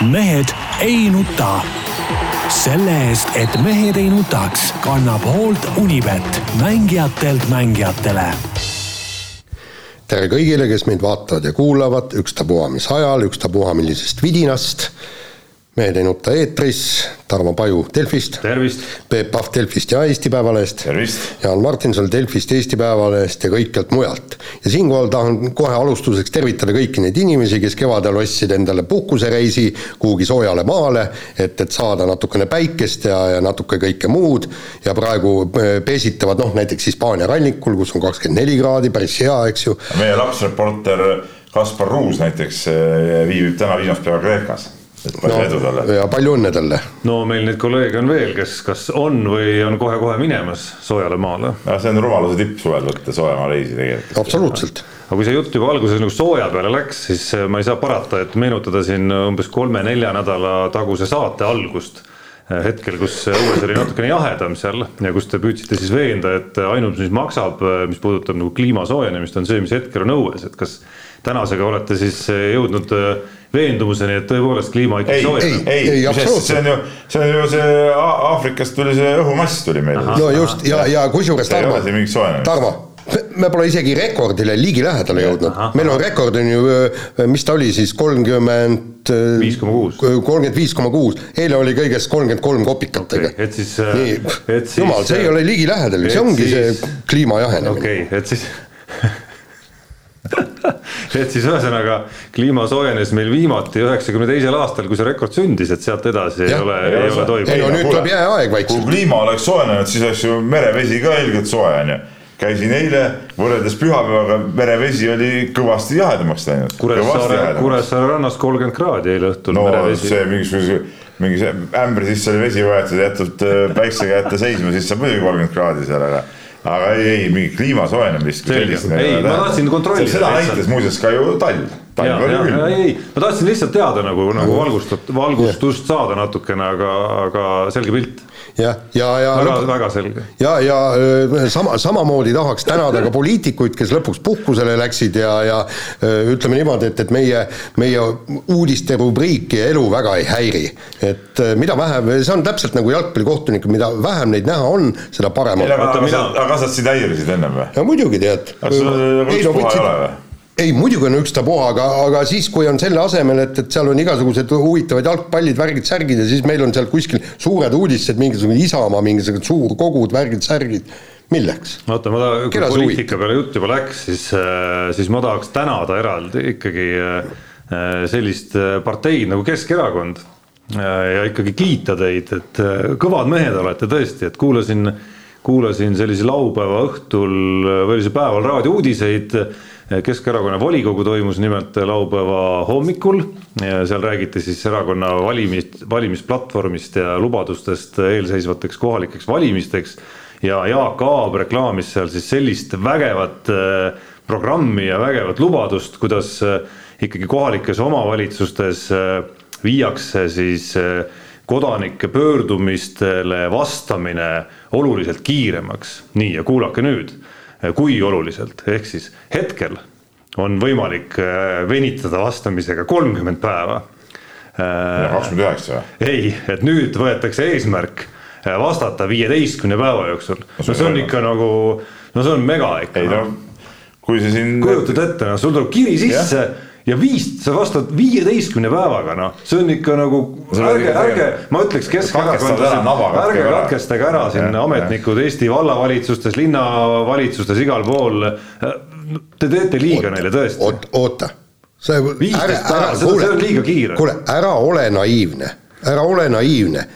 mehed ei nuta. selle eest, et mehed ei nutaks, kannab hoolt Unibet, mängijatelt mängijatele. Tere kõigile, kes meid vaatavad ja kuulavad, ükstapuha mis ajal, ükstapuha millisest vidinast mehed ei nuta eetris, Tarmo Paju Delfist. tervist! Peep Pahv Delfist ja Eesti Päevalehest. Jaan Martinson Delfist, Eesti Päevalehest ja kõikjalt mujalt. ja siinkohal tahan kohe alustuseks tervitada kõiki neid inimesi, kes kevadel ostsid endale puhkusereisi kuhugi soojale maale, et, et saada natukene päikest ja, ja natuke kõike muud ja praegu äh, peesitavad noh, näiteks Hispaania rannikul, kus on kakskümmend neli kraadi, päris hea, eks ju. meie lapsreporter Kaspar Ruus näiteks äh, viibib täna viimaspäeva Kreekas no, edu talle. ja palju õnne talle. no meil neid kolleege on veel, kes kas on või on kohe-kohe minemas soojale maale. no see on rumaluse tipp suvel võtta soojamaa reisi tegelikult. absoluutselt. aga kui see jutt juba alguses nagu sooja peale läks, siis äh, ma ei saa parata, et meenutada siin umbes kolme-nelja nädala taguse saate algust äh, hetkel, kus õues oli natukene jahedam seal ja kus te püüdsite siis veenda, et ainus, mis maksab, mis puudutab nagu kliima soojenemist, on see, mis hetkel on õues, et kas tänasega olete siis jõudnud veendumuseni, et tõepoolest kliima ikkagi soojeneb. ei, ei, ei, see on ju, see on ju see Aafrikast tuli see õhumass tuli meile. no just ja, ja kusjuures Tarmo, Tarmo me pole isegi rekordile ligilähedale jõudnud, meil on rekord on ju, mis ta oli siis, kolmkümmend viis koma kuus. kolmkümmend viis koma kuus, eile oli kõigest kolmkümmend kolm kopikatega okay,. et siis. nii, jumal, see ei ole ligilähedal, see ongi siis, see kliima jahenemine. okei okay,, et siis et siis ühesõnaga kliima soojenes meil viimati üheksakümne teisel aastal, kui see rekord sündis, et sealt edasi ja, ei ole, ei ole toimunud. ei no nüüd tuleb jääaeg vaikselt. kui kliima oleks soojenenud, siis oleks ju merevesi ka ilgelt soe onju käisin eile, võrreldes pühapäevaga merevesi oli kõvasti jahedamaks läinud. Kuressaare, Kuressaare rannas kolmkümmend kraadi eile õhtul no, merevesi. see mingisuguse, mingi see ämbri sisse oli vesi võetud ja jäetud äh, päikse kätte seisma, siis saab muidugi kolmkümmend kraadi seal, aga aga ei, ei mingit kliima soojenemist. ei, ma tahtsin kontrollida. seda näitas muuseas ka ju talv. Ei, ma tahtsin lihtsalt teada nagu, nagu valgustat-, valgustust saada natukene, aga, aga selge pilt jah, ja, ja, ja. väga, väga selge. ja, ja sama, samamoodi tahaks tänada ka poliitikuid, kes lõpuks puhkusele läksid ja, ja ütleme niimoodi, et, et meie, meie uudiste rubriiki ja elu väga ei häiri. et mida vähem, see on täpselt nagu jalgpallikohtunikud, mida vähem neid näha on, seda parem on. aga, sa sind häirisid ennem või? no muidugi tead. kas sul rõõmspuha ei ole või? Ei, muidugi on ükstapuha, aga, aga siis, kui on selle asemel, et, et seal on igasugused huvitavad jalgpallid, värgid, särgid ja siis meil on seal kuskil suured uudised, mingisugune Isamaa, mingisugused suurkogud, värgid, särgid, milleks? oota, ma ta-, kui poliitika peale jutt juba läks, siis, äh, siis ma tahaks tänada eraldi ikkagi äh, sellist äh, parteid nagu Keskerakond ja ikkagi kiita teid, et kõvad mehed olete tõesti, et kuulasin, kuulasin sellise laupäeva õhtul või oli see päeval raadiouudiseid Keskerakonna volikogu toimus nimelt laupäeva hommikul seal räägiti siis erakonna valimis, valimisplatvormist ja lubadustest eelseisvateks kohalikeks valimisteks. ja Jaak Aab reklaamis seal siis sellist vägevat äh, programmi ja vägevat lubadust, kuidas äh, ikkagi kohalikes omavalitsustes äh, viiakse siis kodanike pöördumistele vastamine oluliselt kiiremaks. nii, ja kuulake nüüd kui oluliselt, ehk siis hetkel on võimalik äh, venitada vastamisega kolmkümmend päeva. Äh, kakskümmend üheksa ei, et nüüd võetakse eesmärk äh, vastata viieteistkümne päeva jooksul. no see on ikka nagu, no see on mega ikka. ei no, kui see siin. kujutad ette, noh, sul tuleb kiri sisse ja viis, sa vastad viieteistkümne päevaga, noh, see on ikka nagu, ärge, ärge, ma ütleks Keskerakondlased, ärge katkestage ära siin ametnikud Eesti vallavalitsustes, linnavalitsustes, igal pool. Te teete liiga oota, neile tõesti. oota, see. viisteist päeva, see on liiga kiire. kuule, ära ole naiivne, ära ole naiivne.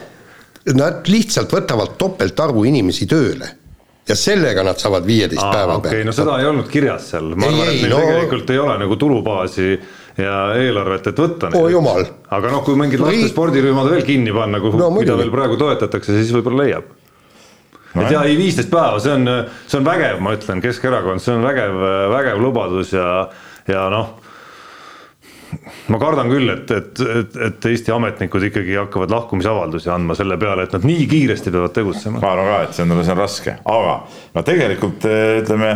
Nad lihtsalt võtavad topeltarvu inimesi tööle ja sellega nad saavad viieteist päeva peale. okay,, no seda ei olnud kirjas seal, ma arvan, et meil no... tegelikult ei ole nagu tulubaasi ja eelarvet, et võtta neid. oo jumal. aga noh, kui mingid laste spordirühmad veel kinni panna, kuhu no,, mida veel praegu toetatakse, siis võib-olla leiab no,. et ja ei, viisteist päeva, see on, see on vägev, ma ütlen, Keskerakond, see on vägev, vägev lubadus ja, ja noh ma kardan küll, et, et, et, et Eesti ametnikud ikkagi hakkavad lahkumisavaldusi andma selle peale, et nad nii kiiresti peavad tegutsema. ma arvan ka, et see on, see on raske, aga no tegelikult ütleme,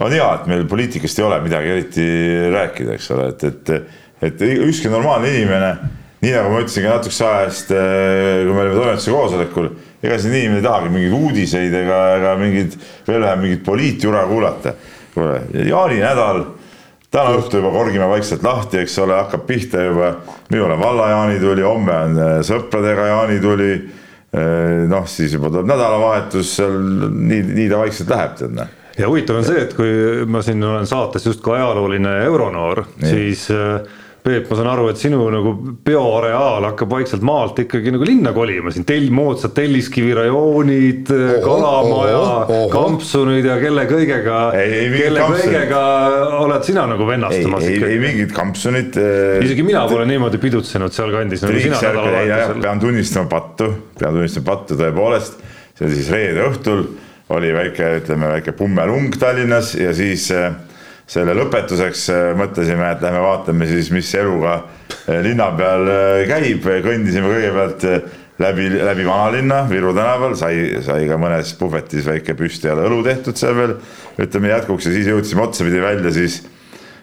on hea, et meil poliitikast ei ole midagi eriti rääkida, eks ole, et, et, et ükski normaalne inimene nii nagu ma ütlesin ka natukese aja eest, äh, kui me olime toimetuse koosolekul, ega siin inimene ei tahagi mingeid uudiseid ega, ega mingeid, veel vähem mingit poliitjura kuulata. kuule, jaaninädal, täna õhtul juba korgime vaikselt lahti, eks ole, hakkab pihta juba, minul on valla jaanituli, homme on äh, sõpradega jaanituli. noh, siis juba tuleb nädalavahetus, seal nii, nii ta vaikselt läheb, tead noh. Ja huvitav on see, et kui ma siin olen saates justkui ajalooline euronoor, siis äh, Peep, ma saan aru, et sinu nagu bioareaal hakkab vaikselt maalt ikkagi nagu linna kolima siin, tel-, moodsad Telliskivi rajoonid, Kalamaja, kampsunid ja kelle kõigega, kelle kampsunit. kõigega oled sina nagu vennastamas? ei, ei, ei mingit kampsunit. Äh, isegi mina pole niimoodi pidutsenud sealkandis nagu sina nädalavahetusel. pean tunnistama pattu, pean tunnistama pattu tõepoolest, see oli siis reede õhtul, oli väike, ütleme väike pummelung Tallinnas ja siis äh, selle lõpetuseks äh, mõtlesime, et lähme vaatame siis, mis eluga äh, linna peal äh, käib, kõndisime kõigepealt läbi, läbi vanalinna Viru tänaval, sai, sai ka mõnes puhvetis väike püstijale õlu tehtud seal veel, ütleme jätkuks ja siis jõudsime otsapidi välja siis.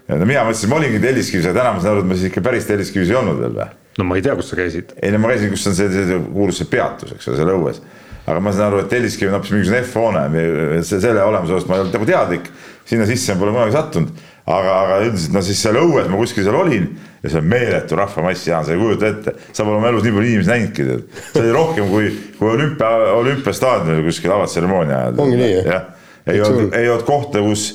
no mina mõtlesin, ma olingi Telliskivis, aga täna ma saan aru, et ma siis ikka päris Telliskivis ei olnud veel või? no ma ei tea, kus sa käisid. ei no ma käisin, kus on see, see kuulus see peatus, eks ole, seal õues. aga ma saan aru, et Telliskivi on hoopis mingisugune F-hoone, selle olemasolust ma ei olnud nagu teadlik sinna sisse pole kunagi sattunud. aga, aga üldiselt no siis seal õues ma kuskil seal olin ja see on meeletu rahvamass, Jaan, sa ei kujuta ette, sa pole oma elus nii palju inimesi näinudki, tead. see oli rohkem kui, kui olümpia, olümpiastaadionil kuskil avatseremoonia ajal. ongi nii, jah? ei olnud, ei olnud kohta, kus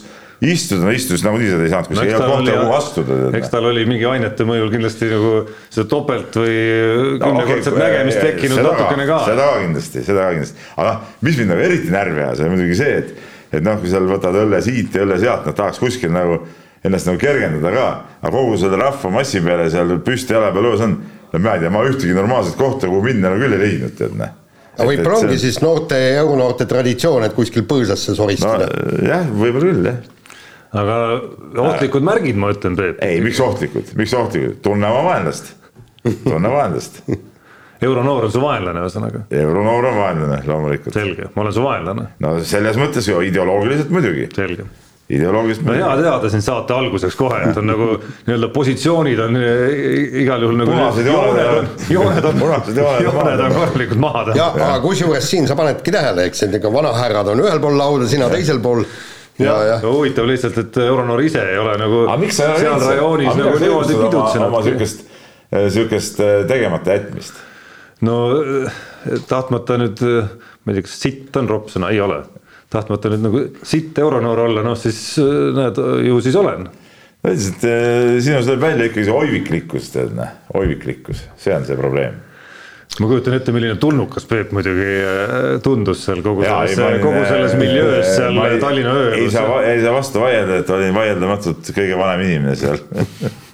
istuda, no istus nagunii seda ei saanud kuskil no,, ei olnud kohta, kuhu astuda. eks tal oli mingi ainete mõjul kindlasti nagu seda topelt või kümnekordset no, okay, nägemist tekkinud natukene ka. seda ka kindlasti, seda ka kindlasti, aga noh, mis mind nagu eriti närvi ajas, oli muidugi see, et et noh, kui seal võtad õlle siit ja õlle sealt, noh tahaks kuskil nagu ennast nagu kergendada ka, aga kogu selle rahvamassi peale seal püsti jala peal õues on, no ma ei tea, ma ühtegi normaalset kohta, kuhu minna nagu küll ei leidnud, tead noh aga võib-olla ongi see... siis noorte, euronoorte traditsioon, et kuskil põõsasse soristada no,. jah, võib-olla küll, jah. aga ohtlikud märgid, ma ütlen, Peep. ei, miks ohtlikud, miks ohtlikud, tunne oma vaenlast, tunne vaenlast euronoor on su vaenlane, ühesõnaga. euronoor on vaenlane, loomulikult. selge, ma olen su vaenlane. no selles mõttes ju ideoloogiliselt muidugi. selge ideoloogiliselt. no hea teada siin saate alguseks kohe, et on nagu nii-öelda positsioonid on igal juhul nagu. punased jooned on, jooned on, jooned on korralikult maha tehtud. jah, aga kusjuures siin sa panedki tähele, eks, et ega vanahärrad on ühel pool lauda, sina ja. teisel pool ja, ja. no huvitav lihtsalt, et Euronoor ise ei ole nagu seal rajoonis nagu niimoodi pidutsenud. oma sihukest, sihukest tegemata jätmist no tahtmata nüüd, ma ei tea, kas sitt on ropp sõna, ei ole. tahtmata nüüd nagu sitt euronoor olla, noh siis näed, ju siis olen. no üldiselt eh, sinus tuleb välja ikkagi see oiviklikkus, tead noh, oiviklikkus, see on see probleem ma kujutan ette, milline tulnukas Peep muidugi eh, tundus seal kogu ja, selles, kogu selles miljöös seal ei, Tallinna ööl. ei saa, ei saa vastu vaielda, et olin vaieldamatult kõige vanem inimene seal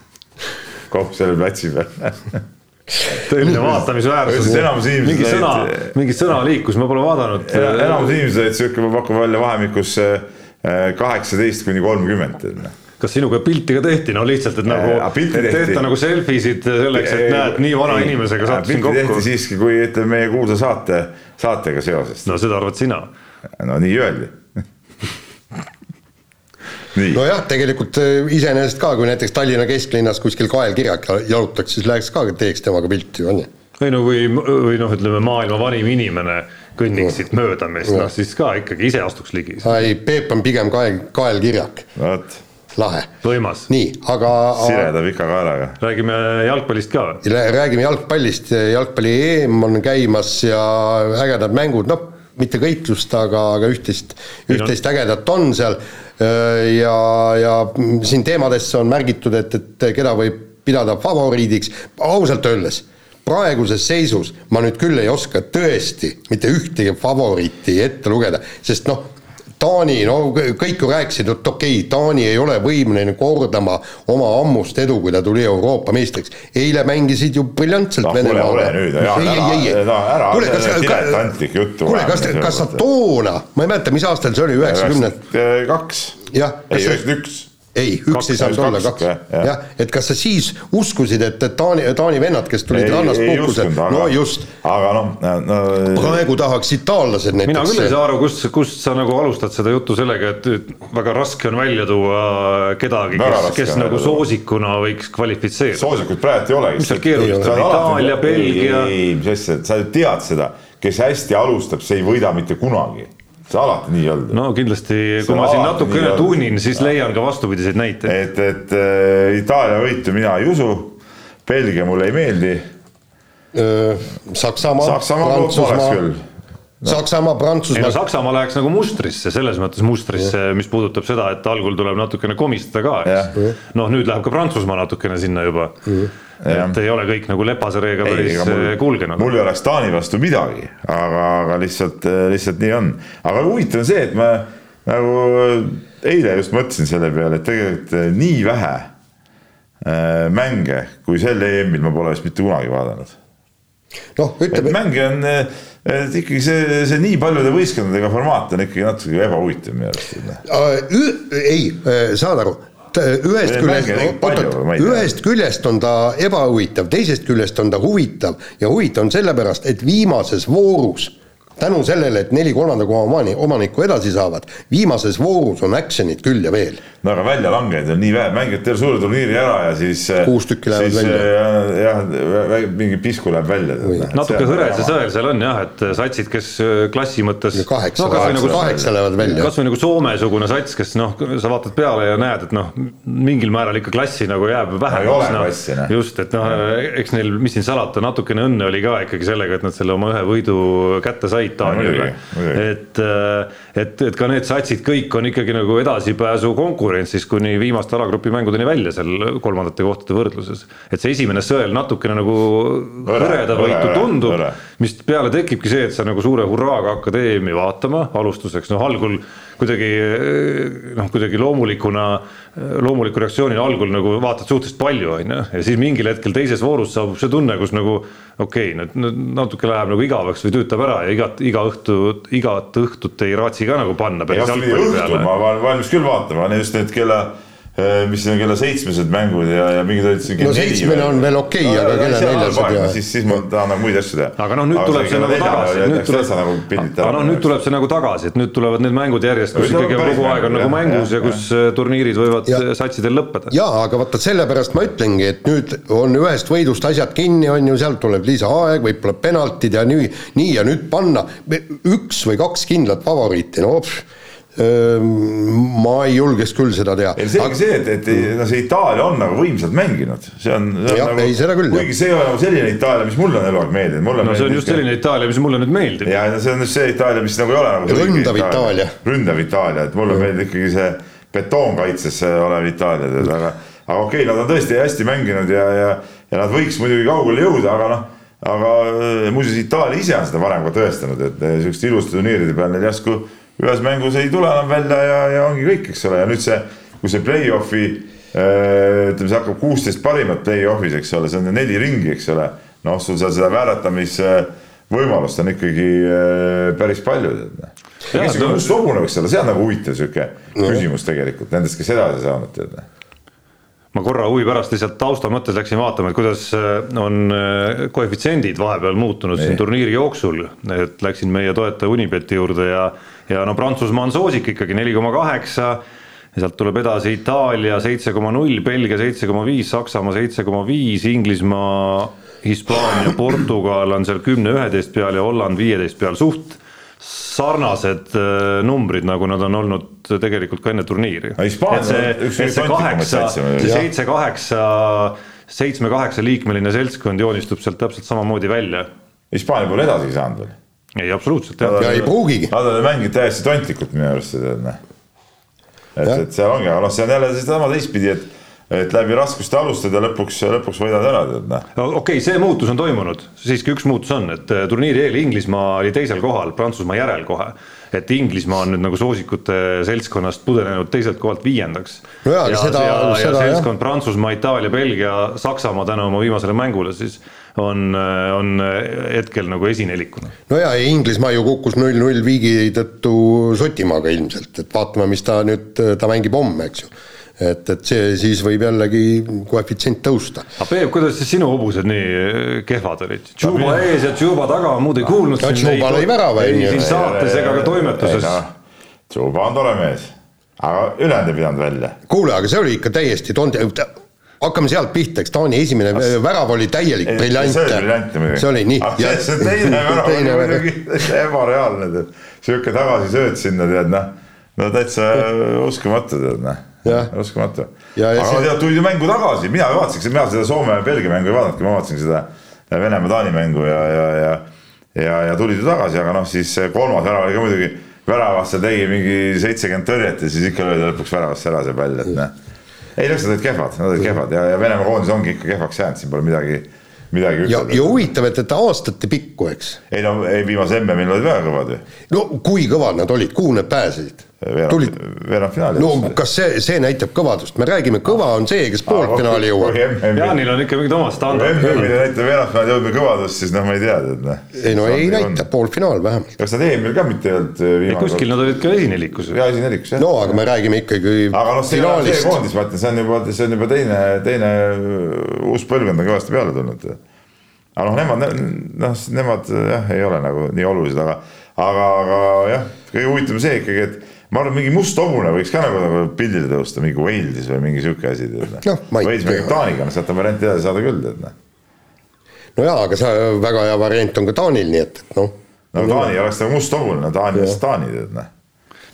kogu selle platsi peal tõeline vaatamisväärsus. mingi sõna, mingi sõna liikus, ma pole vaadanud. enamus inimesed olid sihuke, ma pakun välja vahemikus äh, kaheksateist kuni kolmkümmend kas sinuga pilti ka tehti, no lihtsalt, et nagu, et tehta nagu selfie sid selleks, et näed, nii vana inimesega sattusin kokku. tehti siiski, kui ütleme meie kuulsa saate, saatega seoses. no seda arvad sina. no nii öeldi nojah, tegelikult äh, iseenesest ka, kui näiteks Tallinna kesklinnas kuskil kaelkirjak jalutaks, siis läheks ka, teeks temaga pilti, on ju. või no kui, või noh, ütleme maailma vanim inimene kõnniks siit mööda meist, noh siis ka ikkagi ise astuks ligi. ei, Peep on pigem kael, kaelkirjak. vot lahe. võimas. nii, aga. sireda pika kaelaga. räägime jalgpallist ka. räägime jalgpallist, jalgpalli EM on käimas ja ägedad mängud, noh, mitte kõik just, aga, aga üht-teist, üht-teist ägedat on seal ja, ja siin teemadesse on märgitud, et, et keda võib pidada favoriidiks, ausalt öeldes praeguses seisus ma nüüd küll ei oska tõesti mitte ühtegi favoriiti ette lugeda, sest noh, Taani, no kõik ju rääkisid, et okei okay,, Taani ei ole võimeline kordama oma ammust edu, kui ta tuli Euroopa meistriks. eile mängisid ju briljantselt no, Venemaaga. kuule, kas, kuule, kas, kas sa toona, ma ei mäleta, mis aastal see oli, üheksakümnend? kaks. jah. üheksakümmend üks ei, üks ei saanud olla, kaks, jah ja., et kas sa siis uskusid, et, et Taani, Taani vennad, kes tulid rannast puhkusel, no just. aga noh no, praegu tahaks itaallased näiteks. mina küll ei saa aru, kust, kust sa nagu alustad seda juttu sellega, et väga raske on välja tuua kedagi, kes, kes nagu soosikuna võiks kvalifitseeruda. soosikut praegu ei olegi. mis seal keerulised on, Itaalia, Belgia. ei, mis asja, sa ju tead seda, kes hästi alustab, see ei võida mitte kunagi see alati nii olnud. no kindlasti, kui ma siin natukene tuunin, siis leian ka vastupidiseid näiteid. et, et äh, Itaalia võitu mina ei usu, Belgia mulle ei meeldi. Saksamaa, Saksamaa, Prantsusmaa. No. Saksamaa, Prantsusmaa. ei no Saksamaa läheks nagu mustrisse, selles mõttes mustrisse, mis puudutab seda, et algul tuleb natukene komistada ka, eks. noh, nüüd läheb ka Prantsusmaa natukene sinna juba mm et ei ole kõik nagu lepase reega päris mul, äh, kulgenud. mul ei oleks Taani vastu midagi, aga, aga lihtsalt, äh, lihtsalt nii on. aga huvitav on see, et ma nagu eile just mõtlesin selle peale, et tegelikult äh, nii vähe äh, mänge kui sel EM-il ma pole vist mitte kunagi vaadanud. noh, ütleme. mänge on, et ikkagi see, see nii paljude võistkondadega formaat on ikkagi natuke ebahuvitav minu arust. ei, saad aru ühest küljest, oot-oot, ühest küljest on ta ebahuvitav, teisest küljest on ta huvitav. Ja huvitav on sellepärast, et viimases voorus tänu sellele, et neli kolmanda koha omani, omanikku edasi saavad, viimases voorus on action'it küll ja veel. no aga väljalangejaid on nii vähe, mängivad terve suure turniiri ära ja siis kuus tükki lähevad välja. Äh, jah, mingi pisku läheb välja. natuke hõre see sõel seal on jah, et satsid, kes klassi mõttes kaheksa no,, kaheksa, nagu, kaheksa lähevad välja. kas või nagu Soome-sugune sats, kes noh, sa vaatad peale ja näed, et noh, mingil määral ikka klassi nagu jääb vähemaks no,. No, just, et noh, eks neil, mis siin salata, natukene õnne oli ka ikkagi sellega, et nad selle oma ühe võidu kätte said Taaniga. et, äh, et, et ka need satsid kõik on ikkagi nagu edasipääsu konkurentsis kuni viimaste alagrupi mängudeni välja seal kolmandate kohtade võrdluses. et see esimene sõel natukene nagu hõredavõitu tundub, mis peale tekibki see, et sa nagu suure hurraaga hakkad EM-i vaatama alustuseks, noh algul kuidagi noh, kuidagi loomulikuna, loomuliku reaktsioonina algul nagu vaatad suhteliselt palju, on ju, ja siis mingil hetkel teises voorus saabub see tunne, kus nagu okei okay,, nüüd natuke läheb nagu igavaks või tüütab ära ja igat, iga õhtu, igat õhtut ei raatsi ka nagu panna. ma olen valmis küll vaatama, just need kella mis on kella seitsmesed mängud ja, ja mingid olid siin no seitsmene on veel okei okay, no,, aga kella neljased ja. siis, siis ma tahan nagu muid asju teha. aga noh, nüüd aga tuleb see nagu tagasi, nüüd tuleb, nagu aga noh, nüüd tuleb see nagu tagasi, et nüüd tulevad need mängud järjest, kus ikkagi kogu aeg on nagu mängus ja kus äh, turniirid võivad ja, satsidel lõppeda. jaa, aga vaata sellepärast ma ütlengi, et nüüd on ühest võidust asjad kinni, on ju, sealt tuleb lisaaeg, võib-olla penaltid ja nii, nii ja nüüd panna üks või kaks kindlat favoriiti, no pff ma ei julgeks küll seda teha. ei, selge aga... see, et, et no see Itaalia on nagu võimsalt mänginud, see on, see on ja, nagu, ei, seda küll, kuigi see ei ole nagu selline Itaalia, mis mulle on eluaeg meeldinud. no see on just selline Itaalia, mis mulle nüüd meeldib. ja see on just see Itaalia, mis nagu ei ole nagu. ründav Itaalia. ründav Itaalia, et mulle meeldib ikkagi see betoonkaitses olev Itaalia, tead, aga, aga okei okay,, nad on tõesti hästi mänginud ja, ja, ja nad võiks muidugi kaugele jõuda, aga noh aga muuseas, Itaalia ise on seda varem ka tõestanud, et sihukeste iluste turniiride peal neil järsku ühes mängus ei tule enam välja ja, ja ongi kõik, eks ole, ja nüüd see, kui see play-off'i äh, ütleme, see hakkab kuusteist parimat play-off'is, eks ole, see on neli ringi, eks ole. noh, sul seal seda vääratamise-võimalust on ikkagi äh, päris palju. kes see must hobune võiks olla, see on nagu huvitav sihuke küsimus tegelikult nendest, kes edasi saanud tead ma korra huvi pärast lihtsalt tausta mõttes läksin vaatama, et kuidas äh, on koefitsiendid vahepeal muutunud siin turniiri jooksul, et läksin meie toetaja Unibeti juurde ja ja no Prantsusmaa on soosik ikkagi neli koma kaheksa, sealt tuleb edasi Itaalia seitse koma null, Belgia seitse koma viis, Saksamaa seitse koma viis, Inglismaa, Hispaania, Portugal on seal kümne, üheteist peal ja Holland viieteist peal, suht sarnased äh, numbrid, nagu nad on olnud tegelikult ka enne turniiri. seitse-kaheksa, seitsme-kaheksa liikmeline seltskond joonistub sealt täpselt samamoodi välja. Hispaania pole edasi saanud veel? Ei, absoluutselt jah. ja ei pruugigi. Nad on mänginud täiesti tontikult minu arust, tead noh. et, et seal ongi, aga noh, see on jälle sedasama teistpidi, et et läbi raskuste alustada ja lõpuks, lõpuks võidad ära, tead noh. okei okay,, see muutus on toimunud, siiski üks muutus on, et äh, turniiri eel Inglismaa oli teisel kohal, Prantsusmaa järel kohe. et Inglismaa on nüüd nagu soosikute seltskonnast pudenenud teiselt kohalt viiendaks. no jaa, aga seda, ja, ja seltskond Prantsusmaa, Itaalia, Belgia, Saksamaa tänu oma viimasele mängule siis on, on hetkel nagu esinelikuna. no ja, ja Inglismaa ju kukkus null-null viigi tõttu Šotimaaga ilmselt, et vaatame, mis ta nüüd, ta mängib homme, eks ju et, et see siis võib jällegi koefitsient tõusta. aga Peep, kuidas siis sinu hobused nii kehvad olid? Tšuba ees ja Tšuba taga, muud ei kuulnud. Tšuba lõi värava. ei siin saates ega ka toimetuses. Tšuba on tore mees, aga ülejäänud ei pidanud välja. kuule, aga see oli ikka täiesti tond-, hakkame sealt pihta, eks Taani esimene As... värav oli täielik briljant. see oli briljant muidugi. see oli nii. see teine värav oli muidugi ebareaalne, tead. sihuke tagasisööt sinna, tead noh, no täitsa uskumatu, tead noh uskumatu. aga see... tead, tulid ju mängu tagasi, mina vaatasin, mina seda Soome-Belgia mängu ei vaadanudki, ma vaatasin seda Venemaa-Taani mängu ja, ja, ja ja, ja tulid ju tagasi, aga noh, siis kolmas värav oli ka muidugi, väravasse tegi mingi seitsekümmend tõrjet ja siis ikka löödi lõpuks väravasse ära see pall, et noh. Ei, nad olid kehvad, nad olid kehvad ja, ja Venemaa koondis ongi ikka kehvaks jäänud, siin pole midagi, midagi ja, ja huvitav, et, et aastate pikku, eks. ei no ei, viimase MM-il olid väga kõvad ju. no kui kõvad nad olid, kuhu nad pääsesid? Tulid veerandfinaali. no kas see, see näitab kõvadust, me räägime, kõva on see, kes poolfinaali jõuab. Jaanil on ikka mingid omad standardid. kui MM-il ei näita veerandfinaali jõudnud kõvadust, siis noh, ma ei tea, tead noh. ei no ei näita, poolfinaal vähemalt. kas nad EM-il ka mitte ei olnud? kuskil nad olid ka esinelikus. jaa, esinelikus jah. no aga me räägime ikkagi aga noh, see on see koondis, ma ütlen, see on juba, see on juba teine, teine uus põlvkond on kõvasti peale tulnud. aga noh, nemad, noh, nemad jah, ei ole nagu nii olulised, aga, aga, aga jah, kõige huvitavam see ikkagi, et ma arvan, mingi must hobune võiks ka nagu, nagu pildile tõusta, mingi Walesis või mingi sihuke asi, tead noh. noh, ma ei tea. Taaniga, noh, sealt on variant edasi saada küll, tead noh. no jaa, aga see väga hea variant on ka Taanil, nii et, et noh. no Taani oleks nagu must hobune, no Taani on Taani, tead noh.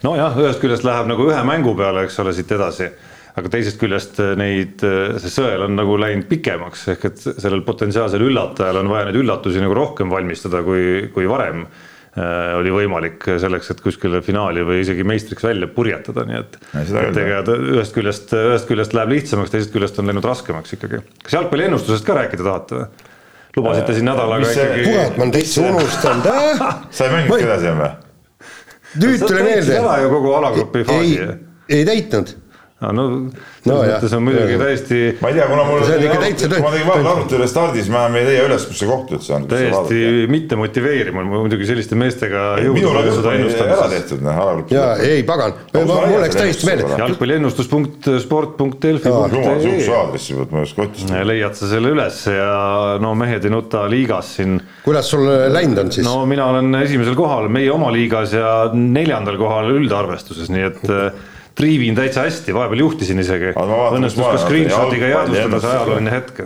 nojah, ühest küljest läheb nagu ühe mängu peale, eks ole, siit edasi aga teisest küljest neid, see sõel on nagu läinud pikemaks, ehk et sellel potentsiaalsel üllatajal on vaja neid üllatusi nagu rohkem valmistada kui, kui varem oli võimalik selleks, et kuskile finaali või isegi meistriks välja purjetada, nii et. et ega ühest küljest, ühest küljest läheb lihtsamaks, teisest küljest on läinud raskemaks ikkagi. kas jalgpalliennustusest ka rääkida tahate või? lubasite siin nädalaga ikkagi. kurat, ma olen täitsa unustanud äh?. sa ei mänginudki edasi või? nüüd tuli meelde. ära ju kogu alagrupi faasi. ei täitnud no selles no, mõttes on muidugi täiesti. ma ei tea, kuna mul. see on ikka täitsa tõesti. ma tegin vahepeal arvuti üle stardis, ma ei leia üles, kus see koht üldse on. täiesti mitte motiveeriv on muidugi selliste meestega. minul on juba ära tehtud, noh, alagrupp. jaa, ei pagan, mul läks täiesti meelde. jalgpalliennustus punkt sport punkt delfi punkt ee. sihukese aadressi pealt ma ei oska otsida. leiad sa selle üles ja no mehed ei nuta liigas siin. kuidas sul läinud on siis? no mina olen esimesel kohal meie oma liigas ja neljandal kohal üldarvestuses, nii et triivin täitsa hästi, vahepeal juhtisin isegi. õnnestus ka screenshot'iga jäädvustada see ajalooline hetk.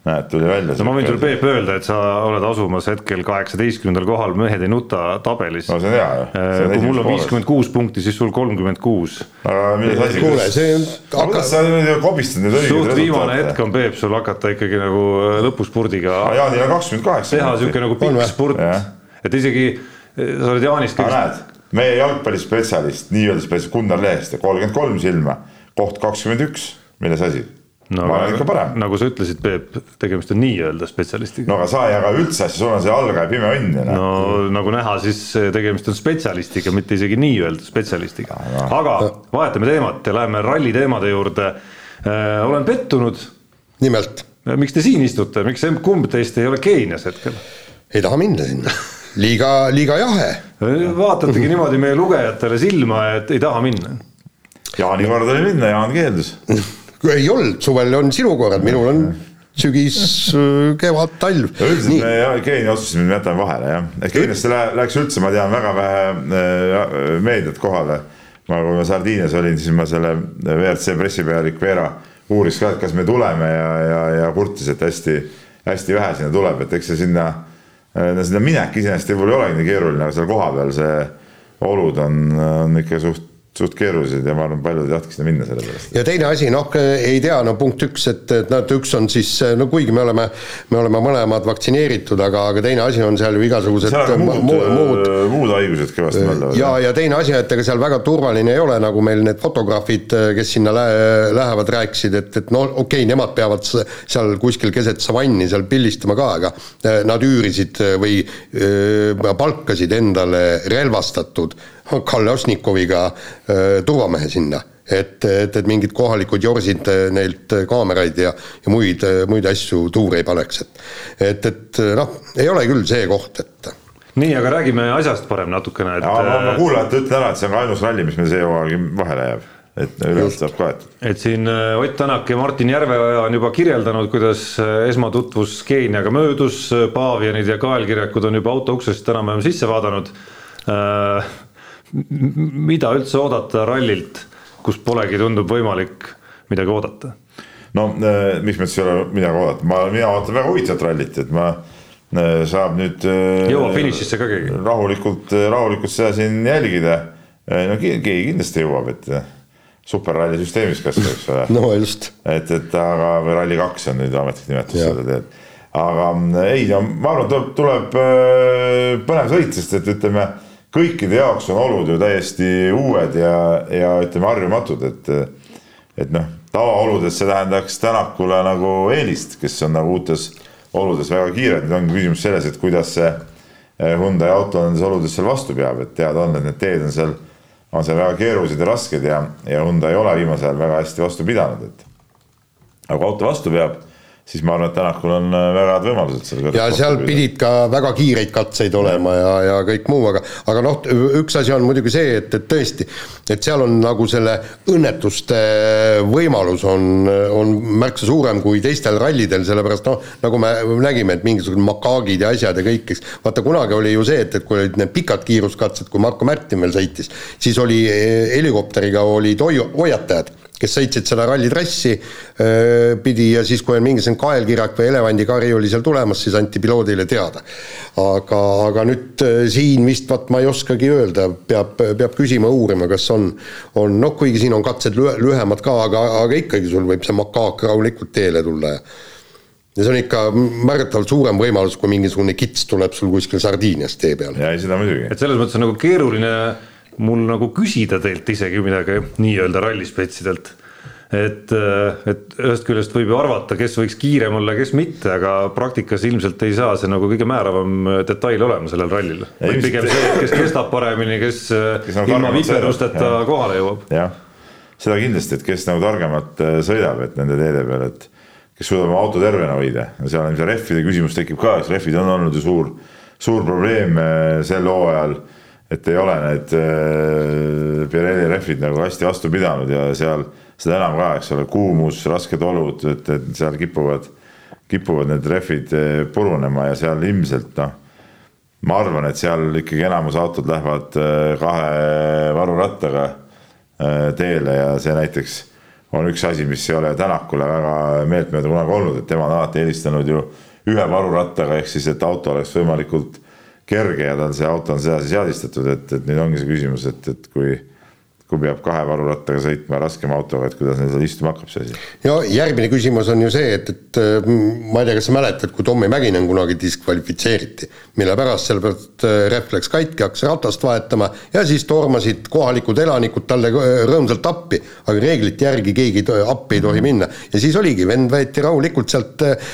näed, tuli välja. no ma võin sulle, Peep, öelda, et sa oled asumas hetkel kaheksateistkümnendal kohal Mehed ei nuta tabelis. no see on hea ju. Äh, kui mul on viiskümmend kuus punkti, siis sul kolmkümmend kuus. aga milles asi? kuule, see on. kuidas sa nüüd kobistad nüüd õigeid resultaate? viimane hetk on, Peep, sul hakata ikkagi nagu äh, lõpuspurdiga. Jaanil on kakskümmend kaheksa. teha sihuke nagu pikk spurt, et isegi sa oled Jaanist. näed meie jalgpallispetsialist, nii-öelda spetsialist Gunnar Leheste, kolmkümmend kolm silma, koht kakskümmend üks, milles asi? no ma olen ikka parem. nagu sa ütlesid, Peep, tegemist on nii-öelda spetsialistiga. no aga sa ei jaga üldse asja, sul on see algaja pime õnn ju. no nagu näha, siis tegemist on spetsialistiga, mitte isegi nii-öelda spetsialistiga no.. aga vahetame teemat ja läheme ralli teemade juurde äh,. olen pettunud. nimelt? miks te siin istute, miks kumb teist ei ole Keenias hetkel? ei taha minna sinna liiga, liiga jahe. vaatategi niimoodi meie lugejatele silma, et ei taha minna. Jaani kord oli minna, Jaan keeldus ei olnud, suvel on sinu korrad, minul on sügis, kevad, talv. üldiselt me jah, Keenia otsustasime, et me jätame vahele jah, et Keeniasse läks üldse, ma tean, väga vähe äh, meediat kohale. ma, kui ma Sardiinias olin, siis ma selle WRC pressipealik Veera uuris ka, et kas me tuleme ja, ja, ja kurtis, et hästi, hästi vähe sinna tuleb, et eks see sinna no sinna minek iseenesest võib-olla ei olegi nii keeruline, aga seal kohapeal see olud on, on ikka suht suht keerulised ja ma arvan, paljud ei tahtki sinna minna selle pärast. ja teine asi, noh, ei tea, no punkt üks, et, et et üks on siis, no kuigi me oleme, me oleme mõlemad vaktsineeritud, aga, aga teine asi on seal ju igasugused muud, muud, muud, muud haigused kõvasti mõelda. ja, ja teine asi, et ega seal väga turvaline ei ole, nagu meil need fotograafid, kes sinna lä lähevad, rääkisid, et, et no okei okay,, nemad peavad seal kuskil keset savanni seal pildistama ka, aga eh, nad üürisid või öö, palkasid endale relvastatud Kalle Osnikoviga äh, turvamehe sinna et, et, et mingid kohalikud jorsid äh, neilt äh, kaameraid ja, ja muid, muid asju tuure ei paneks, et et, et noh, ei ole küll see koht, et nii, aga räägime asjast parem natukene, et ma, ma kuulajatele ütlen ära, et see on ka ainus ralli, mis meil see hooaeg vahele jääb et ülejäänud saab kaetud. et siin äh, Ott Tänak ja Martin Järveoja on juba kirjeldanud, kuidas äh, esmatutvus Keeniaga möödus, paavianid ja kaelkirjakud on juba auto uksest enam-vähem sisse vaadanud. Mida üldse oodata rallilt, kus polegi, tundub võimalik midagi oodata? no mis mõttes ei ole midagi oodata, ma, mina ootan väga huvitavat rallit, et ma saab nüüd. jõuab finišisse ka keegi? rahulikult, rahulikult seda siin jälgida. no keegi kindlasti jõuab, et superralli süsteemis kas või, eks ole. no just. et, et aga, või Rally2 on nüüd ametlik nimetus seda tead. aga ei, no ma arvan, tuleb, tuleb äh, põnev sõit, sest et ütleme, kõikide jaoks on olud ju täiesti uued ja, ja ütleme harjumatud, et, et noh, tavaoludes see tähendaks Tänakule nagu eelist, kes on nagu uutes oludes väga kiired, nüüd ongi küsimus selles, et kuidas see äh, Hyundai auto nendes oludes seal vastu peab, et teada on, et need teed on seal on seal väga keerulised ja rasked ja, ja Hyundai ei ole viimasel ajal väga hästi vastu pidanud, et. aga kui auto vastu peab siis ma arvan, et Tänakul on äh, väga head võimalused seal. ja seal pidid ka väga kiireid katseid olema ja, ja kõik muu, aga, aga noh, üks asi on muidugi see, et, et tõesti, et seal on nagu selle õnnetuste võimalus on, on märksa suurem kui teistel rallidel, sellepärast noh, nagu me nägime, et mingisugused makaagid ja asjad ja kõik, eks. vaata, kunagi oli ju see, et, et kui olid need pikad kiiruskatsed, kui Marko Märtin veel sõitis, siis oli eh, helikopteriga olid hoiu-, hoiatajad kes sõitsid seda rallitrassi pidi ja siis, kui on mingisugune kaelkirak või elevandikari oli seal tulemas, siis anti piloodile teada. aga, aga nüüd siin vist vaat ma ei oskagi öelda, peab, peab küsima, uurima, kas on, on noh, kuigi siin on katsed lühemad ka, aga, aga ikkagi sul võib see makaak rahulikult teele tulla ja ja see on ikka märgatavalt suurem võimalus, kui mingisugune kits tuleb sul kuskil Sardiinias tee peal. ja ei, seda muidugi. et selles mõttes on nagu keeruline mul nagu küsida teilt isegi midagi nii-öelda rallispetsidelt. et, et ühest küljest võib ju arvata, kes võiks kiirem olla, kes mitte, aga praktikas ilmselt ei saa see nagu kõige määravam detail olema sellel rallil. pigem see, et kes kestab paremini, kes, kes nagu ilma viperusteta kohale jõuab. jah, seda kindlasti, et kes nagu targemalt äh, sõidab, et nende teede peal, et kes suudab oma auto tervena hoida, seal on see rehvide küsimus tekib ka, eks rehvid on olnud ju suur, suur probleem äh, sel hooajal et ei ole need äh, Pirelli rehvid nagu hästi vastu pidanud ja seal seda enam ka, eks ole, kuumus, rasked olud, et, et seal kipuvad, kipuvad need rehvid äh, purunema ja seal ilmselt noh, ma arvan, et seal ikkagi enamus autod lähevad äh, kahe varurattaga teele ja see näiteks on üks asi, mis ei ole Tänakule väga meeltmööda kunagi olnud, et tema on alati eelistanud ju ühe varurattaga, ehk siis, et auto oleks võimalikult kerge ja ta on, see auto on sedasi seadistatud, et, et nüüd ongi see küsimus, et, et kui kui peab kahe varurattaga sõitma raskema autoga, et kuidas neil seal istuma hakkab, see asi. no järgmine küsimus on ju see, et, et ma ei tea, kas sa mäletad, kui Tommy Mäkinen kunagi diskvalifitseeriti, mille pärast, sellepärast rehv läks katki, hakkas ratast vahetama ja siis tormasid kohalikud elanikud talle rõõmsalt appi, aga reeglite järgi keegi appi ei tohi minna. ja siis oligi, vend võeti rahulikult sealt äh,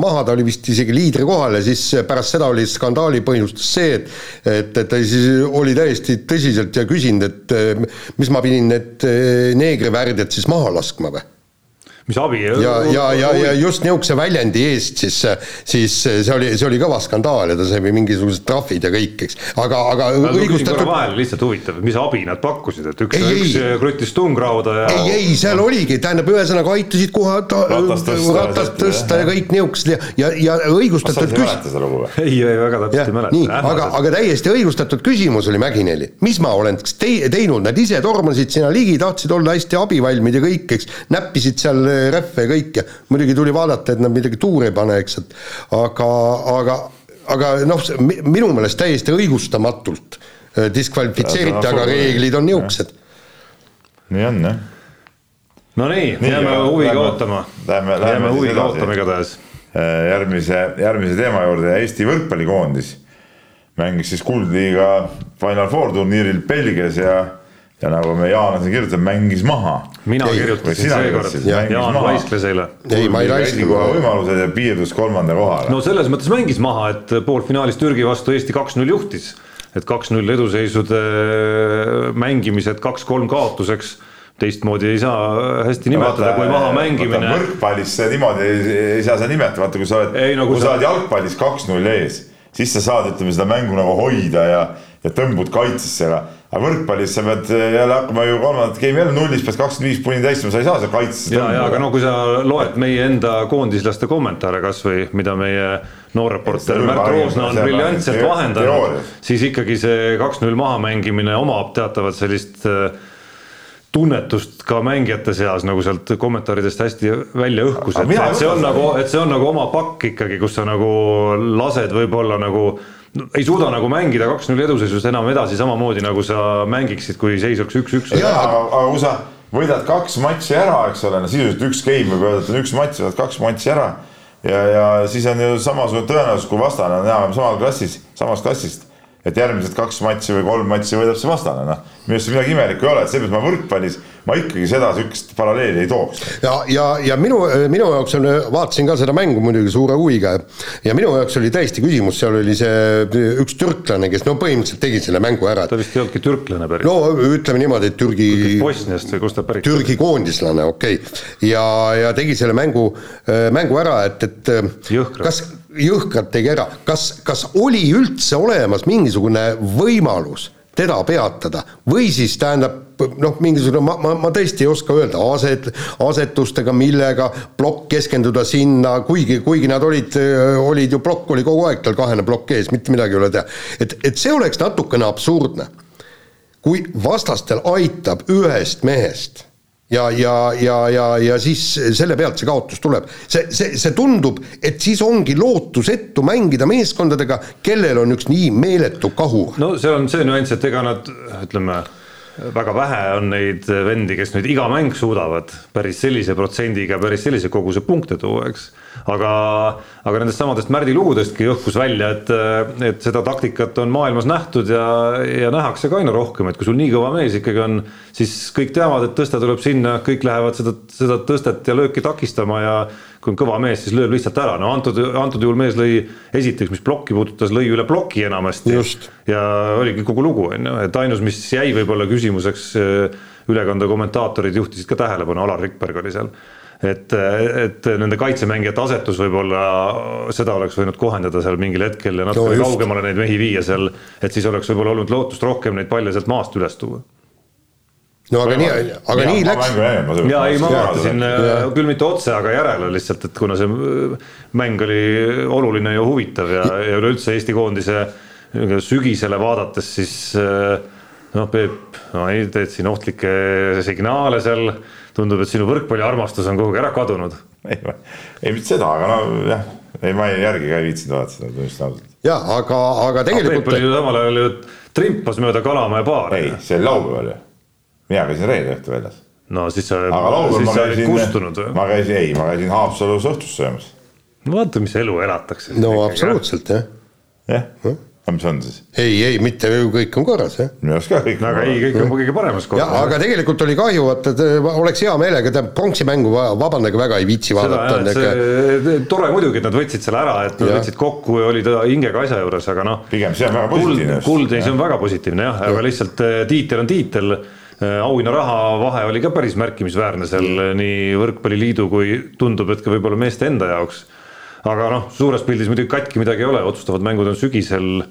maha, ta oli vist isegi liidri kohal ja siis pärast seda oli skandaali põhjustas see, et et, et ta siis oli täiesti tõsiselt ja küsinud, et mis ma pidin need eh, neegrivärdjad siis maha laskma või? Mis abi. ja, ja, ja, ja just niisuguse väljendi eest siis, siis see oli, see oli kõva skandaal ja ta sai mingisugused trahvid ja kõik, eks, aga, aga õigustatud. vahele lihtsalt huvitav, mis abi nad pakkusid, et üks, üks kruttis tungrauda ja. ei, ei, seal oligi, tähendab, ühesõnaga aitasid kohe ratast tõsta, ratast tõsta ja kõik niisugused ja, ja, ja õigustatud. ei, ei väga täpselt ei mäleta. aga, aga täiesti õigustatud küsimus oli Mägineli, mis ma olen te, teinud, nad ise tormasid sinna ligi, tahtsid olla hästi abivalmid ja kõik, eks, näppisid seal rehve ja kõike, muidugi tuli vaadata, et nad midagi tuure ei pane, eks, et aga, aga, aga noh, minu meelest täiesti õigustamatult äh, diskvalifitseeriti, aga reeglid on niisugused. nii on jah. no nii, nii, jääme huviga ootama. jääme huviga ootama igatahes. Äh, järgmise, järgmise teema juurde, Eesti võrkpallikoondis mängis siis kuldliiga Final Four turniiril Belgias ja ja nagu me Jaan siin kirjutame, mängis maha. mina ei, kirjutasin seekord, Jaan laiskles eile. ei, ma ei laiskle. võimalused ja piirdus kolmanda kohaga. no selles mõttes mängis maha, et poolfinaalis Türgi vastu Eesti kaks-null juhtis. et kaks-null eduseisude mängimised kaks-kolm kaotuseks teistmoodi ei saa hästi nimetada, kui maha mängimine. võrkpallis niimoodi ei, ei saa sa nimetada, vaata kui sa oled, kui no, sa oled jalgpallis kaks-null ees, siis sa saad, ütleme seda mängu nagu hoida ja, ja tõmbud kaitsesse, aga aga võrkpallis sa pead jälle hakkama ju kolmandat game'i jälle nullist pead kakskümmend viis punni täitma, sa ei saa seal kaitses. ja, ja aga no kui sa loed meie enda koondislaste kommentaare kasvõi, mida meie noor reporter Märt Roosna on briljantselt vahendanud, siis ikkagi see kaks-null mahamängimine omab teatavat sellist äh, tunnetust ka mängijate seas nagu sealt kommentaaridest hästi välja õhkus, et see on nagu, et see on nagu oma pakk ikkagi, kus sa nagu lased võib-olla nagu ei suuda nagu mängida kaks-null eduseisus enam edasi samamoodi, nagu sa mängiksid, kui seis oleks üks-üks. jaa, aga, aga kui sa võidad kaks matši ära, eks ole, no sisuliselt üks game võib öelda, et on üks matš, võidad kaks matši ära. Ja, ja siis on ju samasugune tõenäosus, kui vastane on enam-vähem samal klassis, samast klassist et järgmised kaks matši või kolm matši võidab see vastane, noh. minu arust midagi imelikku ei ole, et seepärast ma võrkpallis, ma ikkagi seda sihukest paralleeli ei tooks. ja, ja, ja minu, minu jaoks on, vaatasin ka seda mängu muidugi suure huviga ja minu jaoks oli täiesti küsimus, seal oli see üks türklane, kes no põhimõtteliselt tegi selle mängu ära. ta vist ei olnudki türklane päris. no ütleme niimoodi, et Türgi. Bosniast või kust ta pärit Türgi koondislane, okei okay.. ja, ja tegi selle mängu, mängu ära, et, et Jõhkralt. kas jõhkralt tegi ära, kas, kas oli üldse olemas mingisugune võimalus teda peatada või siis tähendab noh, mingisugune, ma, ma, ma tõesti ei oska öelda, aset, asetustega, millega, plokk keskenduda sinna, kuigi, kuigi nad olid, olid ju, plokk oli kogu aeg tal kahene plokk ees, mitte midagi ei ole teha. et, et see oleks natukene absurdne. kui vastastel aitab ühest mehest ja, ja, ja, ja, ja siis selle pealt see kaotus tuleb. see, see, see tundub, et siis ongi lootusetu mängida meeskondadega, kellel on üks nii meeletu kahur. no see on see nüanss, et ega nad ütleme väga vähe on neid vendi, kes nüüd iga mäng suudavad päris sellise protsendiga päris sellise koguse punkte tuua, eks. aga, aga nendest samadest Märdi lugudestki õhkus välja, et, et seda taktikat on maailmas nähtud ja, ja nähakse ka aina rohkem, et kui sul nii kõva mees ikkagi on, siis kõik teavad, et tõste tuleb sinna, kõik lähevad seda, seda tõstet ja lööki takistama ja kui on kõva mees, siis lööb lihtsalt ära, no antud, antud juhul mees lõi esiteks, mis plokki puudutas, lõi üle ploki enamasti. ja oligi kogu lugu, on ju, et ainus, mis jäi võib-olla küsimuseks, äh, ülekande kommentaatorid juhtisid ka tähelepanu, Alar Rikberg oli seal et, et nende kaitsemängijate asetus võib-olla, seda oleks võinud kohendada seal mingil hetkel ja natuke no, kaugemale neid mehi viia seal, et siis oleks võib-olla olnud lootust rohkem neid palle sealt maast üles tuua. No aga nii, aga ja, nii läks. ja ei, ma vaatasin äh, küll mitte otse, aga järele lihtsalt, et kuna see äh, mäng oli oluline ja huvitav ja, ja üleüldse Eesti koondise sügisele vaadates, siis äh, noh, Peep, no ei, teed siin ohtlikke signaale seal. tundub, et sinu võrkpalliarmastus on kuhugi ära kadunud. ei, ei mitte seda, aga no jah, ei ma järgi ka ei viitsinud vaadata seda, tunnistan ausalt. ja aga, aga tegelikult. Peep oli ju samal ajal ju trimpas mööda Kalamäe baari. ei, see oli laupäeval ju mina käisin reede õhtul väljas. no siis sa, siis sa olid kustunud või? ma käisin, ei, ma käisin Haapsalus õhtust söömas. no vaata, mis elu elatakse. no absoluutselt jah. jah ja., aga mis on siis? ei, ei mitte kõik on korras jah. minu arust ka kõik. aga ei, kõik on kõige paremas korras. aga tegelikult oli kahju, vaata, et oleks hea meelega, tähendab pronksi mängu vabandage väga ei viitsi vaadata. See, tore muidugi, et nad võtsid selle ära, et nad ja. võtsid kokku ja olid hingega asja juures, aga noh. pigem see on väga positiivne. kuld, kuld, see on väga positiivne jah, aga lihtsalt eh, tiitel on tiitel Äh, auhinnaraha vahe oli ka päris märkimisväärne seal mm. nii Võrkpalliliidu kui tundub, et ka võib-olla meeste enda jaoks. Aga noh, suures pildis muidugi katki midagi ei ole, otsustavad mängud on sügisel.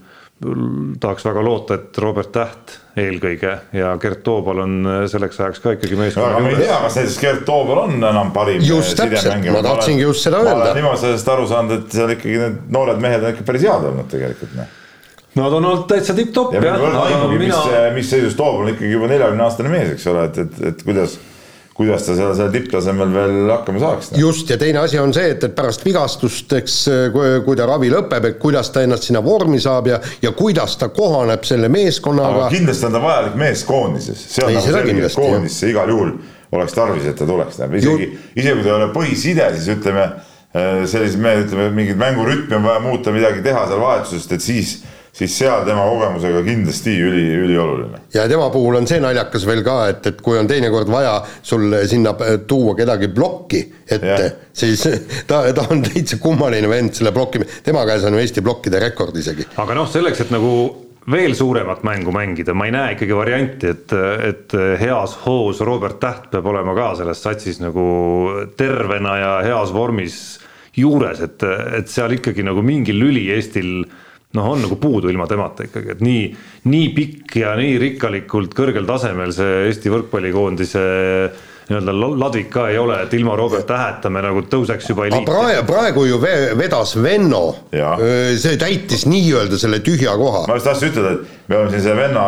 tahaks väga loota, et Robert Täht eelkõige ja Gert Toobal on selleks ajaks ka ikkagi meeskonna juures. ma ei tea, kas näiteks Gert Toobal on enam parim just täpselt, ma tahtsingi just seda öelda. ma olen niimoodi sellest aru saanud, et seal ikkagi need noored mehed on ikka päris head olnud tegelikult noh Nad on olnud täitsa tipp-topp ja, jah. Mina... mis, mis seisus toob, on ikkagi juba neljakümne aastane mees, eks ole, et, et, et kuidas kuidas ta seal, seal tipptasemel veel hakkama saaks. just, ja teine asi on see, et, et pärast vigastust, eks kui, kui ta ravi lõpeb, et kuidas ta ennast sinna vormi saab ja, ja kuidas ta kohaneb selle meeskonnaga. kindlasti on ta vajalik mees koondises, see on Ei, nagu selge, et koondisse igal juhul oleks tarvis, et ta tuleks, tähendab isegi, isegi kui ta ei ole põhiside, siis ütleme, äh, sellised mehed, ütleme, mingit mängurütmi on vaja muuta, midagi teha seal vahetusest, et siis siis seal tema kogemusega kindlasti üli, ülioluline. ja tema puhul on see naljakas veel ka, et, et kui on teinekord vaja sul sinna tuua kedagi plokki ette, siis ta, ta on täitsa kummaline vend selle plokki, tema käes on ju Eesti plokkide rekord isegi. aga noh, selleks, et nagu veel suuremat mängu mängida, ma ei näe ikkagi varianti, et, et heas hoos Robert Täht peab olema ka selles satsis nagu tervena ja heas vormis juures, et, et seal ikkagi nagu mingi lüli Eestil noh, on nagu puudu ilma temata ikkagi, et nii, nii pikk ja nii rikkalikult kõrgel tasemel see Eesti võrkpallikoondise nii-öelda ladvik ka ei ole, et ilma Robert Täheta me nagu tõuseks juba eliiti. praegu, praegu ju vedas Venno, see täitis nii-öelda selle tühja koha. ma just tahtsin ütelda, et me oleme siin selle Venno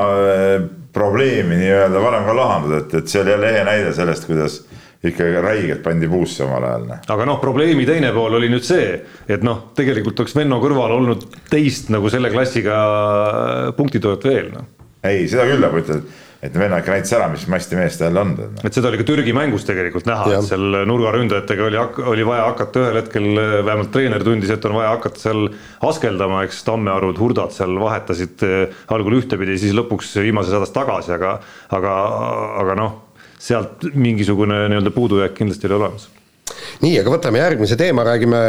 probleemi nii-öelda varem ka lahendanud, et, et see oli jälle ehe näide sellest, kuidas ikka räigelt pandi puusse omal ajal. Noh. aga noh, probleemi teine pool oli nüüd see, et noh, tegelikult oleks Venno kõrval olnud teist nagu selle klassiga punktitoojat veel noh. ei, seda küll, aga ütled, et venna ikka näitas ära, mis masti mees ta jälle on. et seda oli ka Türgi mängus tegelikult näha, et seal nurgaründajatega oli, oli vaja hakata ühel hetkel, vähemalt treener tundis, et on vaja hakata seal askeldama, eks Tammearud, Hurdad seal vahetasid eh, algul ühtepidi, siis lõpuks viimases hädas tagasi, aga, aga, aga noh sealt mingisugune nii-öelda puudujääk kindlasti oli olemas. nii, aga võtame järgmise teema, räägime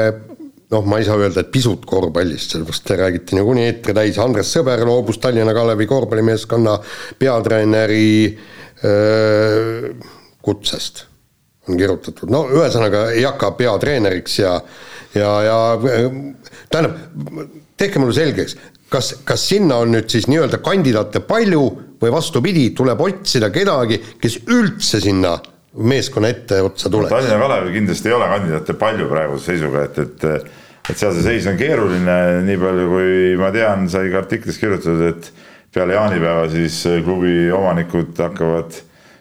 noh, ma ei saa öelda, et pisut korvpallist, sellepärast te räägite niikuinii eetri täis, Andres Sõber loobus Tallinna Kalevi korvpallimeeskonna peatreeneri öö, kutsest, on kirjutatud, no ühesõnaga ei hakka peatreeneriks ja ja, ja tähendab, tehke mulle selgeks, kas, kas sinna on nüüd siis nii-öelda kandidaate palju või vastupidi, tuleb otsida kedagi, kes üldse sinna meeskonna etteotsa tuleks? Tallinna Kalevil kindlasti ei ole kandidaate palju praeguse seisuga, et, et et seal see seis on keeruline, nii palju kui ma tean, sai ka artiklis kirjutatud, et peale jaanipäeva siis klubi omanikud hakkavad,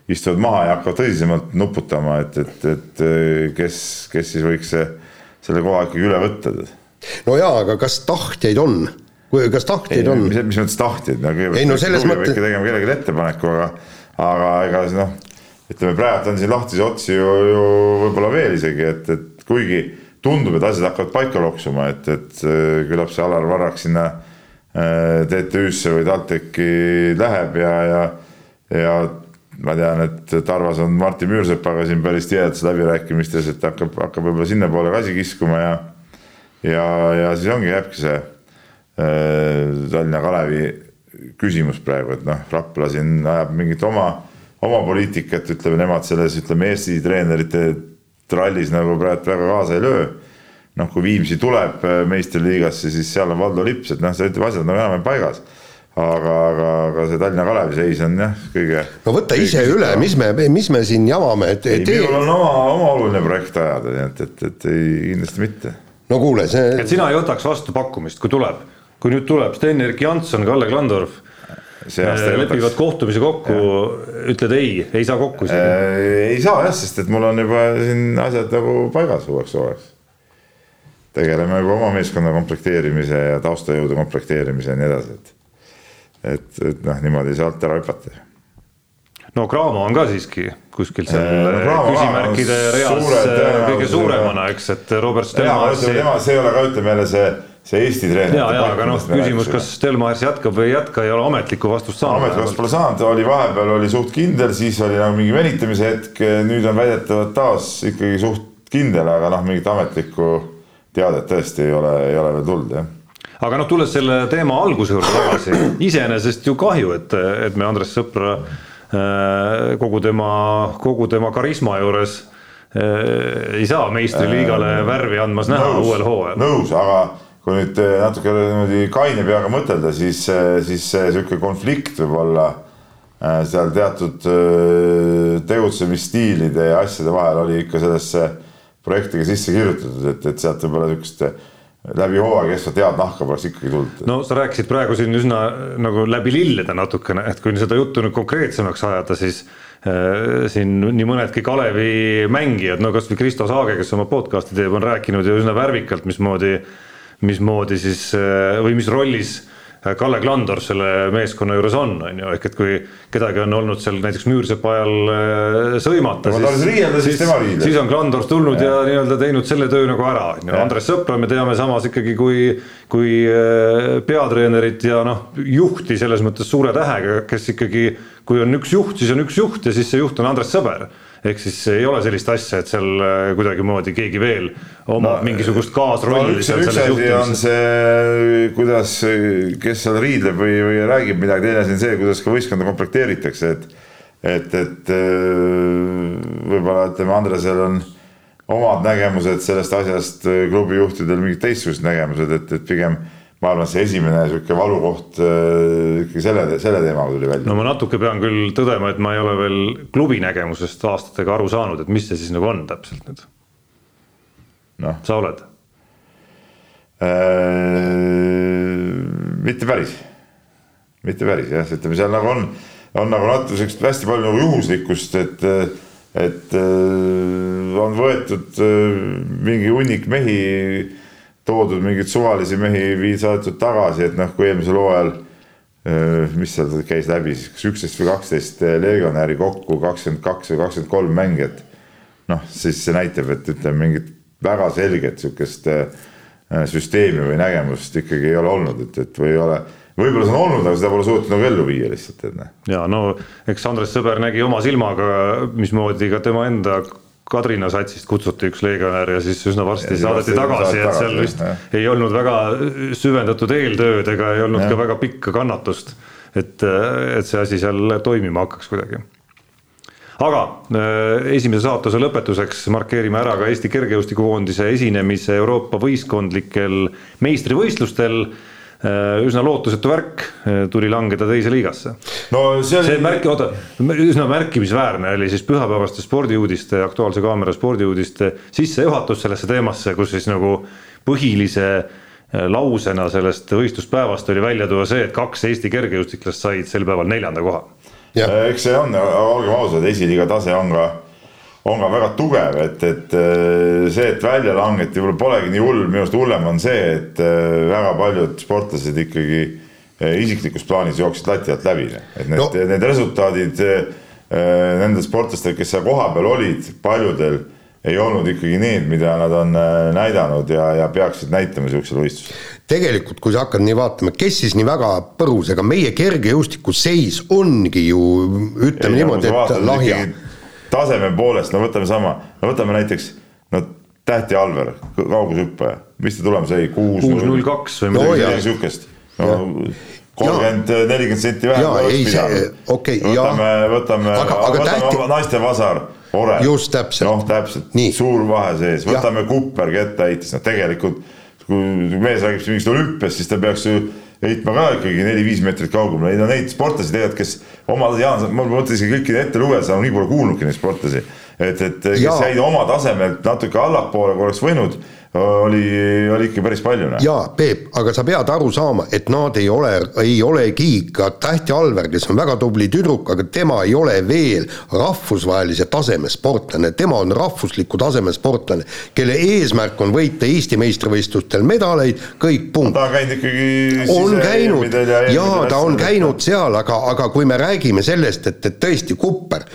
istuvad maha ja hakkavad tõsisemalt nuputama, et, et, et kes, kes siis võiks see, selle koha ikkagi üle võtta. no jaa, aga kas tahtjaid on? Kas tahtjaid on? mis, mis mõttes tahtjaid, no kõigepealt no, selles mõttes ikka tegema kellelegi ettepaneku, aga, aga ega siis noh, ütleme praegu on siin lahtisi otsi ju, ju võib-olla veel isegi, et, et kuigi tundub, et asjad hakkavad paika loksuma, et, et äh, küllap see Alar Varrak sinna äh, TTÜ-sse või TalTechi läheb ja, ja, ja ma tean, et Tarvas on Martin Müürsepaga siin päris tihedates läbirääkimistes, et hakkab, hakkab võib-olla sinnapoole ka asi kiskuma ja ja, ja siis ongi, jääbki see Tallinna Kalevi küsimus praegu, et noh, Rapla siin ajab mingit oma, oma poliitikat, ütleme nemad selles, ütleme Eesti treenerite trallis nagu praegu väga kaasa ei löö. noh, kui Viimsi tuleb äh, meistriliigasse, siis seal on Valdo Lips, et noh, see ütleb asjad nagu enam-vähem paigas aga, aga, aga see Tallinna Kalevi seis on jah, kõige. no võta ise üle, mis me, mis me siin jamame, et. ei tee..., minul on oma, oma oluline projekt ajada, nii et, et, et ei, kindlasti mitte. no kuule, see. et sina ei võtaks vastu pakkumist, kui tuleb kui nüüd tuleb Sten-Erik Janson, Kalle Klandorf äh, lepivad kohtumise kokku, ütled ei, ei saa kokku siin? Äh, ei saa jah, sest et mul on juba siin asjad nagu paigas uueks hooajaks. tegeleme juba oma meeskonna komplekteerimise ja taustajõudu komplekteerimise ja nii edasi, et et, et noh, niimoodi ei saa alt ära hüpata. no Cramo on ka siiski kuskil seal äh, no, küsimärkide reas kõige suuremana, eks, et Robert Stelmar. tema, see ei ole ka, ütleme jälle see see Eesti treener. ja, ja aga noh, küsimus, kas Stelmachers jätkab või ei jätka, ei ole ametlikku vastust saanud. ametlikku vastust pole saanud, oli vahepeal oli suht kindel, siis oli nagu mingi venitamise hetk, nüüd on väidetavalt taas ikkagi suht kindel, aga noh, mingit ametlikku teadet tõesti ei ole, ei ole veel tulnud jah aga noh, tulles selle teema alguse juurde tagasi, iseenesest ju kahju, et, et me Andres Sõpra äh, kogu tema, kogu tema karisma juures äh, ei saa meistriliigale äh, värvi andmas näha uuel hooajal. nõus, aga kui nüüd eh, natuke niimoodi kaine peaga mõtelda, siis, eh, siis sihuke konflikt võib olla eh, seal teatud tegutsemisstiilide ja asjade vahel oli ikka sellesse projekti ka sisse kirjutatud, et, et sealt võib-olla niisugust läbi hooaja kestvat head nahka poleks ikkagi tulnud. no sa rääkisid praegu siin üsna nagu läbi lillede natukene, et kui seda juttu nüüd konkreetsemaks ajada, siis siin nii mõnedki Kalevi mängijad, no kasvõi Kristo Saage, kes oma podcast'i teeb, on rääkinud ju üsna värvikalt, mismoodi äh, mismoodi siis äh, või mis rollis äh, Kalle Klandor selle meeskonna juures on, on ju, ehk et kui kedagi on olnud seal näiteks Müürsepa ajal äh, sõimata, siis, siis, siis, siis on Klandor tulnud ja, ja nii-öelda teinud selle töö nagu ära, on ju, Andres Sõpra me teame samas ikkagi kui, kui peatreenerit ja noh, juhti selles mõttes suure tähega, kes ikkagi, kui on üks juht, siis on üks juht ja siis see juht on Andres Sõber ehk siis ei ole sellist asja, et seal äh, kuidagimoodi keegi veel omab no, mingisugust kaasrolli no,. üks, üks asi on see, kuidas, kes seal riidleb või, või räägib midagi, teine asi on see, kuidas ka võistkonda komplekteeritakse, et et, et äh, võib-olla ütleme, Andresel on omad nägemused sellest asjast, klubi juhtidel mingid teistsugused nägemused, et, et pigem ma arvan, et see esimene sihuke valukoht äh, ikkagi selle, selle teemaga tuli välja. no ma natuke pean küll tõdema, et ma ei ole veel klubi nägemusest aastatega aru saanud, et mis see siis nagu on täpselt nüüd. noh, sa oled äh,? mitte päris, mitte päris jah, ütleme seal nagu on, on nagu natuke sellist hästi palju nagu juhuslikkust, et et äh, on võetud mingi hunnik mehi, toodud mingeid suvalisi mehi, viid saadetud tagasi, et noh, kui eelmisel hooajal mis seal käis läbi siis, kas üksteist või kaksteist legionäri kokku, kakskümmend kaks või kakskümmend kolm mängijat. noh, siis see näitab, et ütleme mingit väga selget sihukest süsteemi või nägemust ikkagi ei ole olnud, et, et või ei ole võib-olla see on olnud, aga seda pole suutnud nagu ellu viia lihtsalt, et noh. ja no eks Andres Sõber nägi oma silmaga, mismoodi ka tema enda Kadrina satsist kutsuti üks legionär ja siis üsna varsti ja saadeti tagasi, et seal vist jah. ei olnud väga süvendatud eeltööd ega ei olnud ja. ka väga pikka kannatust. et, et see asi seal toimima hakkaks kuidagi. aga äh, esimese saatuse lõpetuseks markeerime ära ka Eesti kergejõustikukoondise esinemise Euroopa võistkondlikel meistrivõistlustel üsna lootusetu värk, äh, tuli langeda teise liigasse. no see oli. see märk, oota, üsna märkimisväärne oli siis pühapäevaste spordiuudiste, Aktuaalse Kaamera spordiuudiste sissejuhatus sellesse teemasse, kus siis nagu põhilise äh, lausena sellest võistluspäevast oli välja tuua see, et kaks Eesti kergejõustiklast said sel päeval neljanda koha. eks see on, olgem ausad, esiliiga tase on ka on ka väga tugev, et, et äh, see, et välja langeti, võib-olla polegi nii hull, minu arust hullem on see, et äh, väga paljud sportlased ikkagi äh, isiklikus plaanis jooksid lati alt läbi, et need no., need resultaadid nendel sportlastel, kes seal kohapeal olid, paljudel ei olnud ikkagi need, mida nad on näidanud ja, ja peaksid näitama sihukesel võistlusel. Tegelikult, kui sa hakkad nii vaatama, kes siis nii väga põrus, ega meie kergejõustiku seis ongi ju ütleme ei, niimoodi, et lahja taseme poolest, no võtame sama, no võtame näiteks no Tähti Alver, kaugushüppaja, mis ta tulemus oli, kuus. null kaks või midagi no, sihukest. no kolmkümmend, nelikümmend senti vähem. jaa, ei see, okei okay,, jaa. võtame, võtame, võtame tähti... naiste vasar, Ore. just täpselt. noh, täpselt, suur vahe sees, võtame Kupper kettaheitis, noh tegelikult kui mees räägib siin mingist olümpiast, siis ta peaks ju heitma ka ikkagi neli-viis meetrit kaugemale, no neid sportlasi tegelikult, kes oma, Jaan, ma mõtlesin kõiki ette lugeda, sa nii pole kuulnudki neid sportlasi. et, et kes jäid oma tasemelt natuke allapoole, kui oleks võinud oli, oli ikka päris palju. Noh. jaa, Peep, aga sa pead aru saama, et nad ei ole, ei olegi ka Tähti Alver, kes on väga tubli tüdruk, aga tema ei ole veel rahvusvahelise taseme sportlane, tema on rahvusliku taseme sportlane, kelle eesmärk on võita Eesti meistrivõistlustel medaleid, kõik punkt. ta on käinud ikkagi on käinud ja jaa, ta on käinud seal, aga, aga kui me räägime sellest, et, et tõesti Kupper,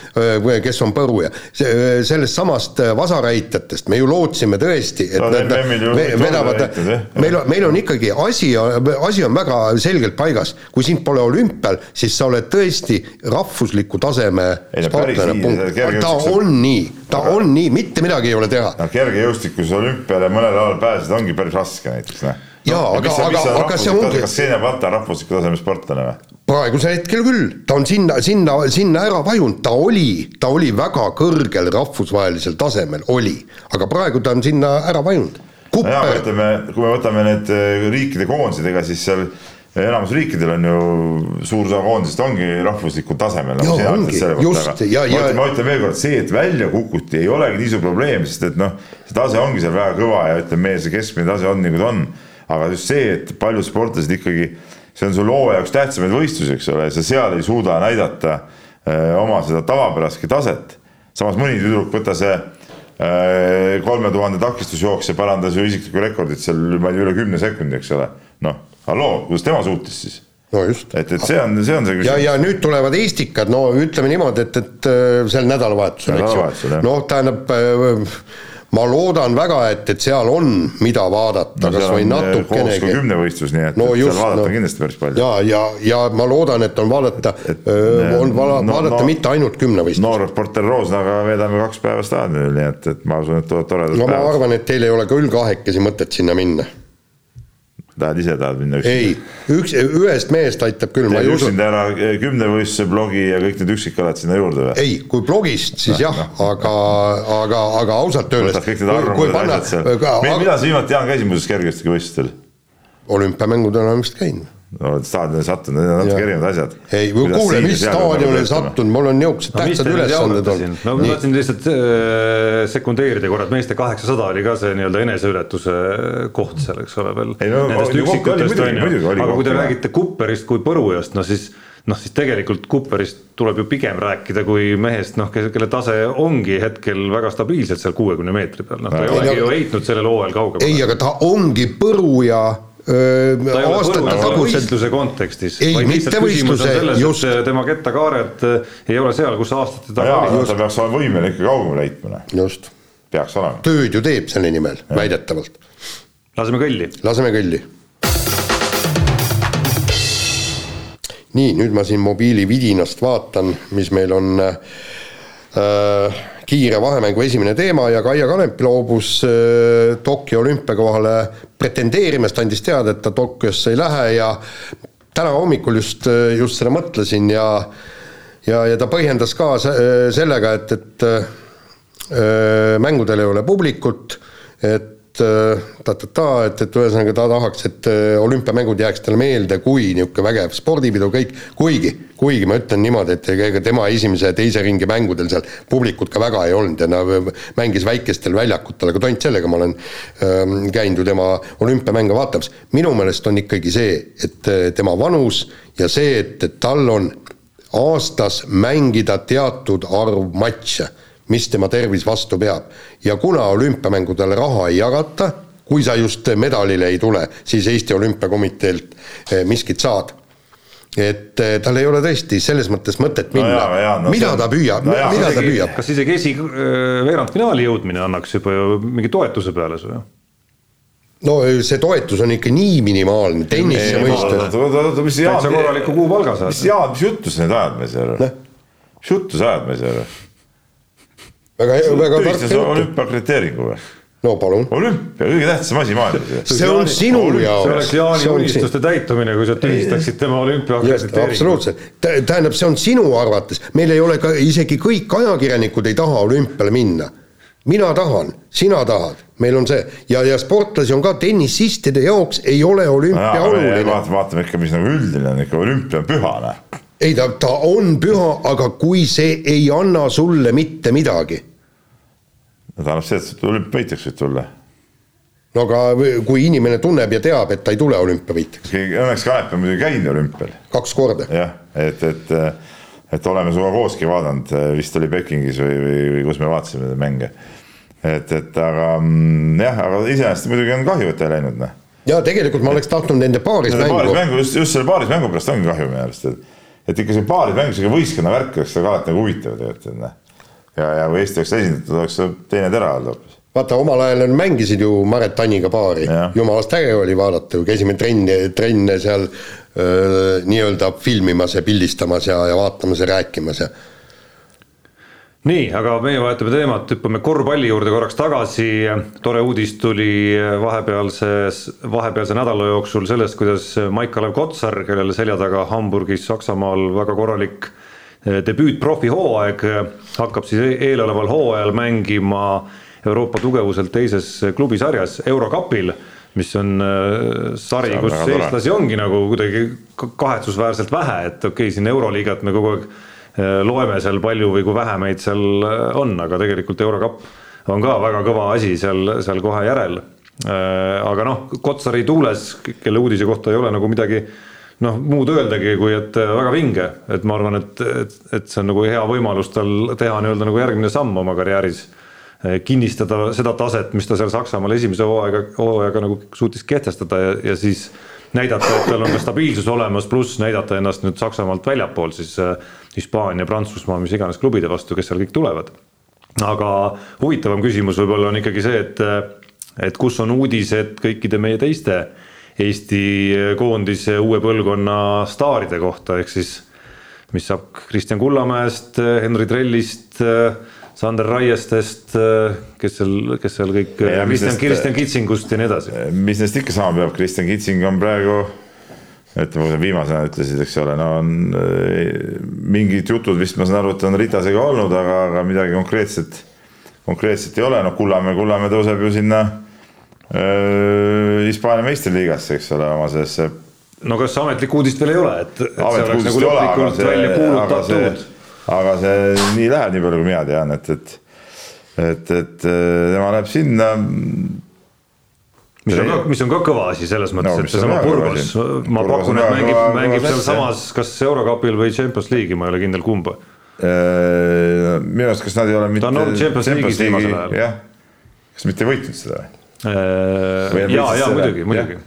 kes on põruja, sellest samast vasarheitjatest me ju lootsime tõesti, et no, vedavad, meil on, meil on ikkagi asi, asi on väga selgelt paigas, kui sind pole olümpial, siis sa oled tõesti rahvusliku taseme sportlane, ta on nii, ta aga, on nii, mitte midagi ei ole teha. no kergejõustikus olümpiale mõnel alal pääseda ongi päris raske näiteks, noh jaa, aga, aga, aga see ongi. kas Xenia Vata on rahvusliku taseme sportlane või? Praegusel hetkel küll, ta on sinna, sinna, sinna ära vajunud, ta oli, ta oli väga kõrgel rahvusvahelisel tasemel, oli, aga praegu ta on sinna ära vajunud. nojah, ütleme, kui me võtame need äh, riikide koondised, ega siis seal enamus riikidel on ju suur osa koondisest ongi rahvuslikul tasemel nagu. ja, ja. ma ütlen veel kord, see, et välja kukuti, ei olegi nii suur probleem, sest et noh, see tase ongi seal väga kõva ja ütleme, meie see keskmine tase on nagu ta on. aga just see, et paljud sportlased ikkagi see on su loo jaoks tähtsamaid võistlusi, eks ole, sa seal ei suuda näidata äh, oma seda tavapäraski taset. samas mõni tüdruk, võta see äh, kolme tuhande takistusjooksja parandas ju isiklikku rekordit seal, ma ei tea, üle kümne sekundi, eks ole. noh, halloo, kuidas tema suutis siis? no just. et, et see on, see on see küsimus. ja, ja nüüd tulevad Eestikad, no ütleme niimoodi, et, et äh, sel nädalavahetusel, eks ju. noh, tähendab äh, ma loodan väga, et, et seal on, mida vaadata no,, kas või natukenegi. kümnevõistlus, nii et, no, just, seal vaadata no, kindlasti päris palju. ja, ja, ja ma loodan, et on vaadata, on vala, no, vaadata no, mitte ainult kümnevõistlust. noor reporter Roosnaga veedame kaks päeva staadionil, nii et, et ma usun, et tulevad toredad no, päevad. ma arvan, et teil ei ole küll kahekesi mõtet sinna minna tahad ise tahad minna üksinda? ei, üks, ühest mehest aitab küll. teed üksinda ära kümnevõistluse blogi ja kõik need üksikalad sinna juurde või? ei, kui blogist, siis no, jah no., aga, aga, aga ausalt öeldes. võtad kõik need arvamused ja asjad seal. Mida sa viimati, Jaan, käisid muuseas kergejõustikuvõistlustel? Olümpiamängudel olen vist käinud. No staadionile sattunud, need on natuke erinevad asjad. ei, kuule, mis staadionile sattunud, mul on niisugused no, tähtsad ülesanded olnud. no ma tahtsin lihtsalt äh, sekundeerida korra, et meeste kaheksasada oli ka see nii-öelda eneseületuse koht seal, eks ole, veel. No, nendest üksikutest on ju, aga kui te räägite Kupperist kui Põrujast, no siis noh, siis tegelikult Cooperist tuleb ju pigem rääkida kui mehest, noh, kelle tase ongi hetkel väga stabiilselt seal kuuekümne meetri peal, noh, ta ei olegi ju heitnud sellel hooajal kaugemale. ei, aga ta ongi Põruja aastate tagused. võistluse kontekstis. ei, mitte võistluse, just. tema kettakaared ei ole seal, kus aastate taga oli. ta peaks olema võimeline ikka kaugemale heitma. just. peaks olema. tööd ju teeb selle nimel, väidetavalt. laseme kõlli. laseme kõlli. nii, nüüd ma siin mobiili vidinast vaatan, mis meil on äh, kiire vahemängu esimene teema ja Kaia Kanep loobus äh, Tokyo olümpiakohale pretendeerimast, andis teada, et ta Tokyosse ei lähe ja täna hommikul just, äh, just seda mõtlesin ja ja, ja ta põhjendas ka sellega, et, et äh, mängudel ei ole publikut, et ta-ta-ta, et, et ühesõnaga ta tahaks, et äh, olümpiamängud jääks talle meelde kui niisugune vägev spordipidu, kõik, kuigi, kuigi ma ütlen niimoodi, et ega tema esimese ja teise ringi mängudel seal publikut ka väga ei olnud ja ta mängis väikestel väljakutel, aga tont sellega, ma olen ähm, käinud ju tema olümpiamänge vaatamas. minu meelest on ikkagi see, et äh, tema vanus ja see, et, et tal on aastas mängida teatud arv matše mis tema tervis vastu peab. ja kuna olümpiamängudele raha ei jagata, kui sa just medalile ei tule, siis Eesti Olümpiakomiteelt eh, miskit saad et eh, tal ei ole tõesti selles mõttes mõtet minna no, no, mida see... ta püüab no, mida ta püüab? kas isegi esi eh, veerandfinaali jõudmine annaks juba ju mingi toetuse peale su ju? no see toetus on ikka nii minimaalne, tennise mõistes. täitsa korraliku kuupalga saad. mis Jaan, mis juttu sa nüüd ajad meil seal? mis juttu sa ajad meil seal? Väga, väga tark jutt. olümpiakriteeringu või? no palun. olümpia, kõige tähtsam asi maailmas. see on sinu jaoks. see oleks Jaani unistuste täitumine, kui sa tühistaksid tema olümpiaakrediteeringu. absoluutselt, tähendab, see on sinu arvates, meil ei ole ka isegi kõik ajakirjanikud ei taha olümpiale minna. mina tahan, sina tahad, meil on see ja, ja sportlasi on ka tennisistide jaoks ei ole olümpia no, oluline. vaatame, vaatame ikka, mis nagu üldine on ikka, olümpia on püha, noh ei ta, ta on püha, aga kui see ei anna sulle mitte midagi. no ta annab seda, et olümpiavõitjaks võid tulla. no aga kui inimene tunneb ja teab, et ta ei tule olümpiavõitjaks. õnneks Kanep on muidugi käinud olümpial. kaks korda. jah, et, et, et oleme sinuga kooski vaadanud, vist oli Pekingis või, või, või kus me vaatasime neid mänge. et, et aga mm, jah, aga iseenesest muidugi on kahju, et ta ei läinud, noh ja tegelikult ma oleks tahtnud nende paaris mängu. paaris mängu, just, just selle paaris mängu pärast ongi kahju minu arust, et et ikka see paarismäng, sihuke võistkonna värk oleks nagu alati nagu huvitav tegelikult, noh. ja, ja kui Eesti oleks esindatud, oleks teine tera olnud hoopis. vaata, omal ajal mängisid ju Maret Tanniga paari, jumalast äge oli vaadata ju, käisime trenni, trenne seal nii-öelda filmimas ja pildistamas ja, ja vaatamas ja rääkimas ja nii, aga meie vahetame teemat, hüppame korvpalli juurde korraks tagasi. tore uudis tuli vahepealses, vahepealse nädala jooksul sellest, kuidas Maik-Kalev Kotsar, kellele selja taga Hamburgis, Saksamaal väga korralik eh, debüüt profihooaeg, hakkab siis e-, eeloleval hooajal mängima Euroopa tugevuselt teises klubisarjas, Eurokapil mis on äh, sari, kus eestlasi ongi nagu kuidagi kahetsusväärselt vähe, et okei okay,, siin Euroliigat me kogu aeg loeme seal palju või kui vähe meid seal äh, on, aga tegelikult eurokapp on ka väga kõva asi seal, seal kohe järel. Äh, aga noh, Kotsari tuules, kelle uudise kohta ei ole nagu midagi noh, muud öeldagi, kui et väga vinge, et ma arvan, et, et, et see on nagu hea võimalus tal teha nii-öelda nagu järgmine samm oma karjääris. kinnistada seda taset, mis ta seal Saksamaal esimese hooaega, hooajaga nagu suutis kehtestada ja, ja siis näidata, et tal on ka stabiilsus olemas, pluss näidata ennast nüüd Saksamaalt väljapool siis äh, Hispaania, Prantsusmaa, mis iganes klubide vastu, kes seal kõik tulevad. aga huvitavam küsimus võib-olla on ikkagi see, et, et kus on uudised kõikide meie teiste Eesti koondise uue põlvkonna staaride kohta, ehk siis mis saab Kristjan Kullamäest, Henri Trellist Sander Raiestest, kes seal, kes seal kõik, Kristjan, Kristjan Kitsingust ja nii edasi. mis neist ikka saama peab, Kristjan Kitsing on praegu ütleme, viimasena ütlesid, eks ole, no on eh, mingid jutud vist ma saan aru, et on Ritasega olnud, aga, aga midagi konkreetset, konkreetset ei ole, noh, Kullamäe, Kullamäe tõuseb ju sinna Hispaania meistriliigasse, eks ole, oma sellesse. no kas ametlikku uudist veel ei ole, et, et see oleks nagu lõplikult välja kuulutatud? aga see nii läheb, nii palju kui mina tean, et, et, et, et tema läheb sinna mis on ka, mis on ka kõva asi selles mõttes no,, et seesama Burgos, ma Burgos pakun, et mängib, mängib sealsamas kas Eurocupil või Champions League'i, ma ei ole kindel kumba. minu arust, kas nad ei ole mitte. ta on olnud Champions League'is viimasel ajal. jah, kas mitte võitnud seda või? Äh, ja, ja muidugi, muidugi,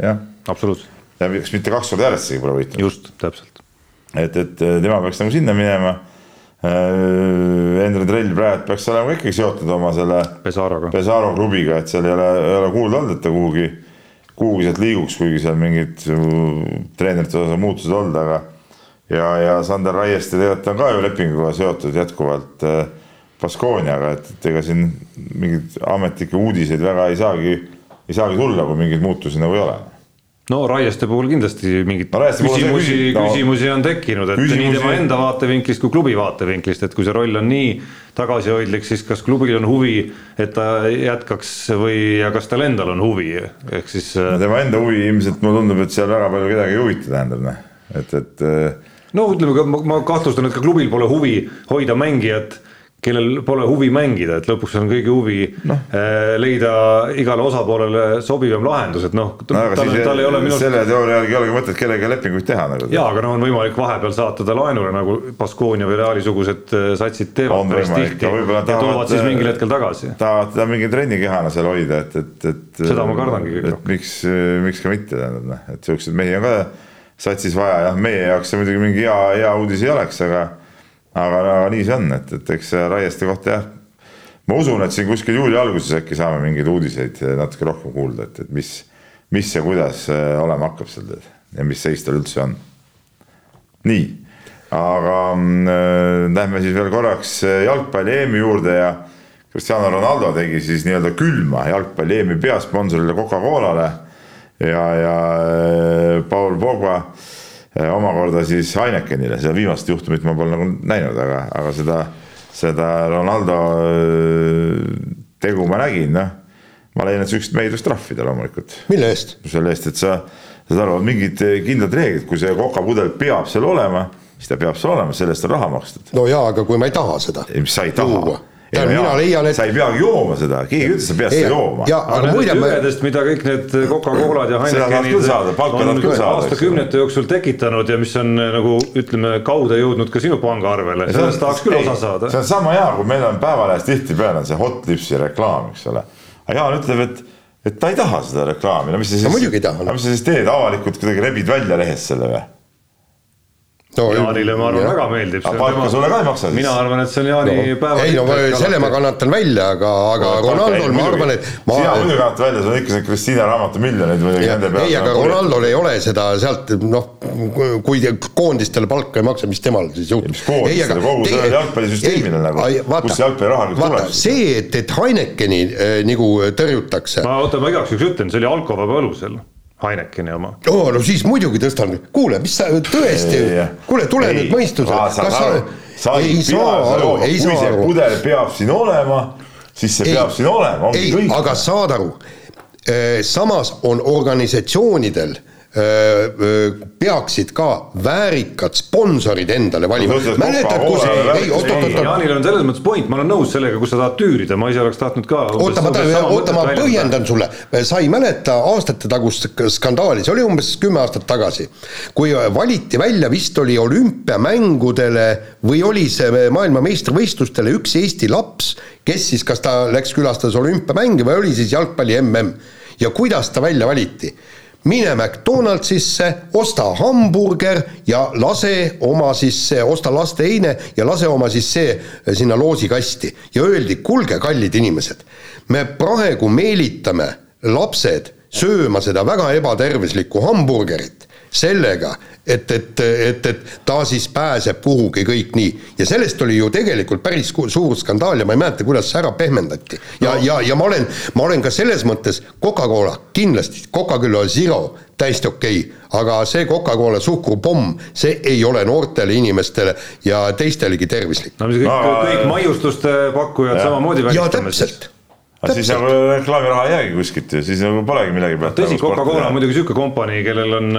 absoluutselt. ja kas mitte kaks korda järjest isegi pole võitnud. just, täpselt. et, et tema peaks nagu sinna minema. Äh, Endre Trell praegu peaks olema ikkagi seotud oma selle Pesaroga, Pesaro klubiga, et seal ei ole, ei ole kuulda olnud, et ta kuhugi, kuhugi sealt liiguks, kuigi seal mingid treenerite osas muutused olnud, aga ja, ja Sander Raieste tegelikult on ka ju lepinguga seotud jätkuvalt äh, Baskooniaga, et, et ega siin mingeid ametlikke uudiseid väga ei saagi, ei saagi tulla, kui mingeid muutusi nagu ei ole no Raieste puhul kindlasti mingeid no, küsimusi, küsimusi on tekkinud, et küsimusi... nii tema enda vaatevinklist kui klubi vaatevinklist, et kui see roll on nii tagasihoidlik, siis kas klubil on huvi, et ta jätkaks või, ja kas tal endal on huvi, ehk siis. no tema enda huvi ilmselt mulle tundub, et seal väga palju kedagi ei huvita, tähendab noh, et, et. no ütleme, ma kahtlustan, et ka klubil pole huvi hoida mängijat kellel pole huvi mängida, et lõpuks on kõigi huvi no. Eh, leida igale osapoolele sobivam lahendus, et noh no,. tal, tal ei ole minu. selle teooria järgi ei olegi mõtet kellegagi lepinguid teha nagu. jaa, aga noh, on võimalik vahepeal saata ta laenule nagu Baskonia või Reali sugused eh, satsid teevad päris tihti. ja toovad siis mingil hetkel tagasi. tahavad teda mingi trennikehana seal hoida, et, et, et. seda ma kardangi kõik. et miks, miks ka mitte tähendab noh, et siukseid mehi on ka satsis vaja, jah, meie jaoks see muidugi mingi hea, hea uudis ei oleks, aga aga, aga nii see on, et, et eks Raieste kohta jah, ma usun, et siin kuskil juuli alguses äkki saame mingeid uudiseid natuke rohkem kuulda, et, et mis, mis ja kuidas äh, olema hakkab seal ja mis seis tal üldse on. nii, aga äh, lähme siis veel korraks äh, jalgpalli EM-i juurde ja Cristiano Ronaldo tegi siis nii-öelda külma jalgpalli EM-i peasponsorile Coca-Colale ja, ja äh, Paul Pogba Äh, omakorda siis Heinekenile, seda viimast juhtumit ma pole nagu näinud, aga, aga seda, seda Ronaldo äh, tegu ma nägin, noh. ma leian, et sihukest mehi tuleks trahvida loomulikult. mille eest? selle eest, et sa, saad aru, mingid kindlad reeglid, kui see kokapudel peab seal olema, siis ta peab seal olema, selle eest on raha makstud. no jaa, aga kui ma ei taha seda. mis sa ei taha? Tähendab, mina leian, et. sa ei peagi jooma seda, keegi ütles, sa pead seda jooma. aga nendest jõgedest, mida kõik need Coca-Colad ja Heinekenid on aastakümnete jooksul tekitanud ja mis on nagu ütleme, kaude jõudnud ka sinu pangaarvele, sellest tahaks küll osa saada. see on sama hea, kui meil on Päevalehes tihtipeale on see Hot Lipsi reklaam, eks ole. aga Jaan ütleb, et, et ta ei taha seda reklaami, no mis sa siis. no muidugi ei taha. mis sa siis teed, avalikult kuidagi rebid välja lehest selle või? No, Jaanile ma arvan, väga meeldib. aga palka sulle ka ei maksa siis? mina arvan, et see on Jaani no, päeva. ei no ma, selle ma kannatan välja, aga, aga no, Ronaldol ma arvan, et ma.... sina muidugi kannatad välja, sul on ikka see Kristiina raamatu miljoneid muidugi nende peal. ei, aga Ronaldol ei ole seda sealt noh, kui koondistele palka ei maksa, mis temal siis juhtub? mis koondistele, kogu sellele jalgpallisüsteemile nagu, kus jalgpalliraha nüüd tuleb? see, et, et Heinekeni äh, nagu tõrjutakse. ma oota, ma igaks juhuks ütlen, see oli alkovaba alusel Heinekeni oma. oo, no siis muidugi tõstan, kuule, mis sa tõesti, kuule, tule ei, nüüd mõistusele, kas sa, sa ei saa aru, aru. kui see pudel peab siin olema, siis see ei, peab siin olema, ongi kõik. aga saad aru, samas on organisatsioonidel peaksid ka väärikad sponsorid endale valima. mäletad, kus, ei, oot, oot, oot. Jaanil on selles mõttes point, ma olen nõus sellega, kus sa tahad tüürida, ma ise oleks tahtnud ka. oota, ma tahan, oota, ma põhjendan sulle, sa ei mäleta aastatetagust skandaali, see oli umbes kümme aastat tagasi, kui valiti välja, vist oli olümpiamängudele või oli see maailmameistrivõistlustele üks Eesti laps, kes siis, kas ta läks, külastas olümpiamänge või oli siis jalgpalli mm ja kuidas ta välja valiti mine McDonaldsisse, osta hamburger ja lase oma siis osta lasteine ja lase oma siis see sinna loosikasti. ja öeldi, kuulge, kallid inimesed, me praegu meelitame lapsed sööma seda väga ebatervislikku hamburgerit sellega, et, et, et, et ta siis pääseb kuhugi kõik nii. ja sellest oli ju tegelikult päris suur skandaal ja ma ei mäleta, kuidas see ära pehmendati. ja no., ja, ja ma olen, ma olen ka selles mõttes Coca-Cola kindlasti, Coca-Cola Zero täiesti okei okay., aga see Coca-Cola suhkrupomm, see ei ole noortele inimestele ja teistelegi tervislik. no mis kõik no,, kõik maiustuste pakkujad samamoodi välistame siis siis nagu reklaamiraha ei jäägi kuskilt ju, siis nagu polegi millegi pealt. tõsi, nagu Coca-Cola on muidugi sihuke kompanii, kellel on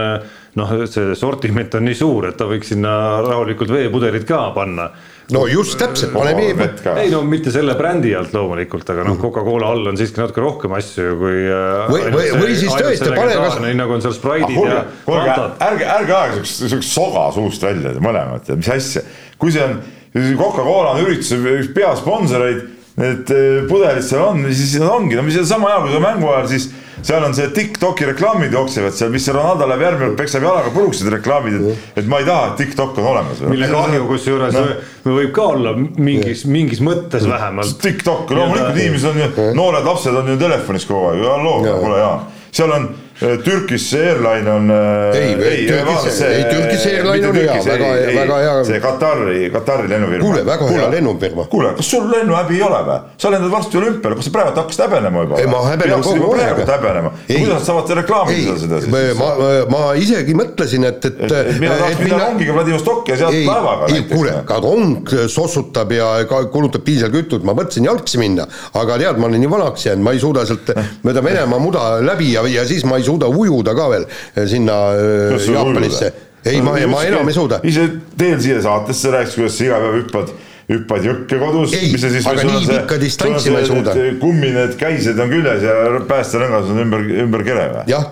noh, see sortiment on nii suur, et ta võiks sinna rahulikult veepudelid ka panna no just täpselt, paneme vett ka. ei no mitte selle brändi alt loomulikult, aga noh, mm. Coca-Cola all on siiski natuke rohkem asju kui. Äh, või, või, või siis tõesti pane kas. nii nagu on seal Sprite'id ah, ja. kuulge, ärge, ärge ajage siukest, siukest soga suust välja mõlemat, mis asja, kui see on, Coca-Cola on ürituse üks peasponsoreid need äh, pudelid seal on, siis nad ongi, no mis sama hea, kui sa mängu ajal siis seal on see Tiktoki reklaamid jooksevad seal, mis Ronaldo läheb järgmine kord peksab jalaga puruks need reklaamid, et, et ma ei taha, et Tiktok on olemas. mille kahju kusjuures no. võib ka olla mingis, mingis mõttes vähemalt. Tiktok, loomulikult inimesed on ju, noored lapsed on ju telefonis kogu aeg, halloo, kuule jaa, seal on Turkish Airline on. Äh, ei, ei, Turkish, ei Turkish Airline on hea, väga, väga hea. see Katari, Katari lennufirma. kuule, väga hea lennufirma. kuule, kas sul lennuhäbi ei ole või? sa lendad varsti olümpiale, kas sa praegu hakkasid häbenema juba? ei, ma häbenen kogu aeg. häbenema, kuidas saavad reklaamida seda siis? ma, ma isegi mõtlesin, et, et. et mina tahaks minna rongiga Vladivostokki ja sealt laevaga. ei, kuule, aga rong sossutab ja kulutab diiselkütut, ma mõtlesin jalgsi minna, aga tead, ma olen nii vanaks jäänud, ma ei suuda sealt mööda Venemaa muda läbi ja, ja siis ma ei suuda ujuda ka veel eh, sinna eh, Jaapanisse. ei, ma, ma enam ei suuda. ise teel siia saatesse rääkis, kuidas sa iga päev hüppad hüppad jõkke kodus. ei, aga nii pikka distantsi ma ei suuda. kummi need käised on küljes ja päästerõngas on ümber, ümber kere või? jah,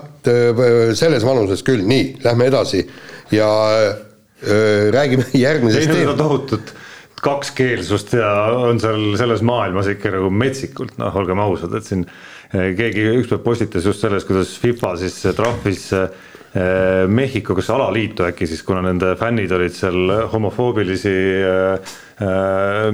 selles vanuses küll, nii, lähme edasi ja öö, räägime järgmisest. ei no tohutut kakskeelsust ja on seal selles maailmas ikka nagu metsikult, noh, olgem ausad, et siin Eh, keegi ükspäev postitas just sellest, kuidas FIFA siis trahvis eh, Mehhiko, kas alaliitu äkki siis, kuna nende fännid olid seal homofoobilisi äh,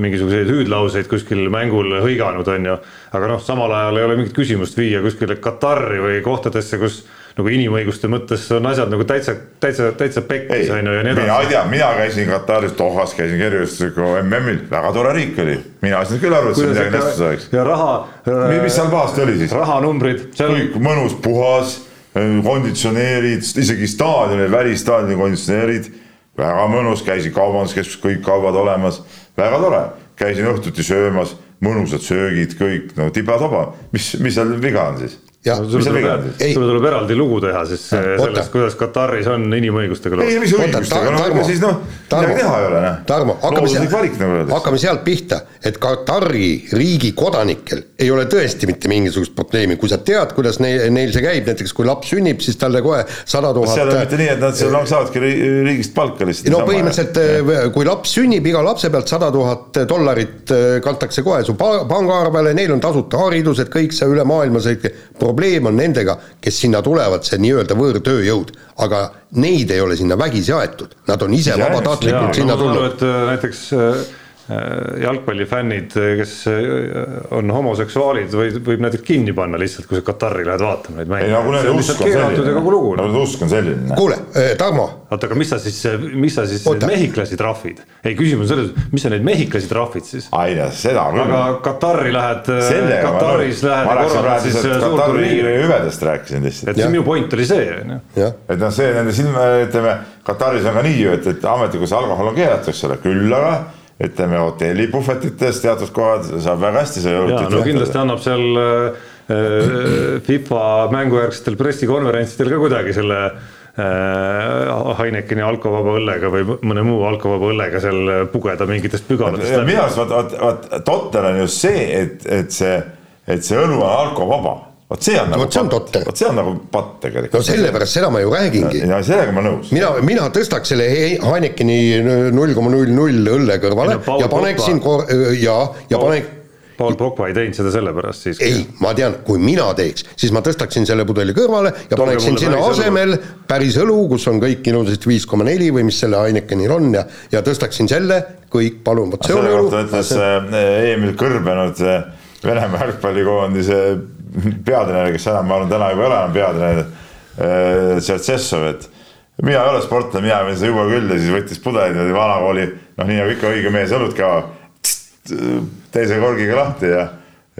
mingisuguseid hüüdlauseid kuskil mängul hõiganud, on ju. aga noh, samal ajal ei ole mingit küsimust viia kuskile Katari või kohtadesse, kus nagu inimõiguste mõttes on asjad nagu täitsa, täitsa, täitsa pekkis on ju ja nii edasi. mina ei tea, mina käisin Kataris Dohas, käisin kergejõustiku MM-il, väga tore riik oli. mina ei saanud küll aru, et see midagi nästus oleks. ja raha. mis seal pahasti oli siis? rahanumbrid seal.... kõik mõnus, puhas, konditsioneerid, isegi staadionil, välistaadionil konditsioneerid. väga mõnus, käisin kaubanduskeskuses, kõik kaubad olemas, väga tore. käisin õhtuti söömas, mõnusad söögid, kõik no tiba-toba, mis, mis seal viga on siis? Sulle tuleb, sulle tuleb eraldi lugu teha siis ja, sellest, kuidas Kataris on inimõigustega. ei, mis õigustega, no aga siis noh, midagi teha ei ole, noh. Tarmo, hakkame sealt, nagu hakkame sealt pihta, et Katari riigi kodanikel ei ole tõesti mitte mingisugust probleemi, kui sa tead, kuidas neil, neil see käib, näiteks kui laps sünnib, siis talle kohe sada tuhat. seal on mitte nii, et nad seal saavadki riigist palka lihtsalt. no põhimõtteliselt, eh, kui laps sünnib, iga lapse pealt sada tuhat dollarit eh, kantakse kohe su pangaarvele, neil on tasuta haridus, et kõik see üle maailma see probleem on nendega, kes sinna tulevad, see nii-öelda võõrtööjõud, aga neid ei ole sinna vägisi aetud, nad on ise vabatahtlikult sinna tulnud. Äh, näiteks Äh, jalgpallifännid, kes äh, on homoseksuaalid, võib, võib näiteks kinni panna lihtsalt, kui sa Katari lähed vaatama neid mänge. ei no kui nende usk on selline, nende usk on selline. kuule, äh, Tarmo. oota, aga mis sa siis, mis sa siis Oota. mehhiklasi trahvid? ei, küsimus on selles, mis sa neid mehhiklasi trahvid siis? ai jah, seda küll. aga Katari lähed, Kataris lähed ja korraldad siis suurt turniiri. hüvedest rääkisin lihtsalt. et see minu point oli see, on ju. et noh, see nende silma, ütleme, Kataris on ka nii ju, et, et ametlikus alkohol on keelatud, eks ole, küll aga ütleme hotellipuhvetites teatud kohad saab väga hästi see õlut. no kindlasti annab seal äh, äh, FIFA mängujärgsetel pressikonverentsidel ka kuidagi selle äh, Heinekeni alkovaba õllega või mõne muu alkovaba õllega seal pugeda mingitest pügalatest. minu arust vaat, vaat, vaat totter on just see, et, et see, et see õlu on alkovaba vot see on nagu vot see on totter. vot see on nagu patt tegelikult. no sellepärast, seda ma ju räägingi. ja sellega ma nõus. mina, mina tõstaks selle Heinekeni null koma null null õlle kõrvale ja, ja paneksin kor-, ja, ja panek Paul Pogba ei teinud seda sellepärast siiski. ei, ma tean, kui mina teeks, siis ma tõstaksin selle pudeli kõrvale ja Tooge paneksin sinna asemel õlu. päris õlu, kus on kõik ilusasti viis koma neli või mis selle Heinekenil on ja, ja tõstaksin selle kõik, palun, vot see on õlu. ütles äh, Emil Kõrbenud äh, Venemaa jalgpallikoondise peatreener, kes enam, ma arvan, täna juba ei ole enam peatreener, äh, Tšertšessov, et mina ei ole sportlane, mina võin seda juua küll ja siis võttis pudeli niimoodi vanakooli, noh, nii nagu ikka õige mees õlut ka, teise korgiga lahti ja,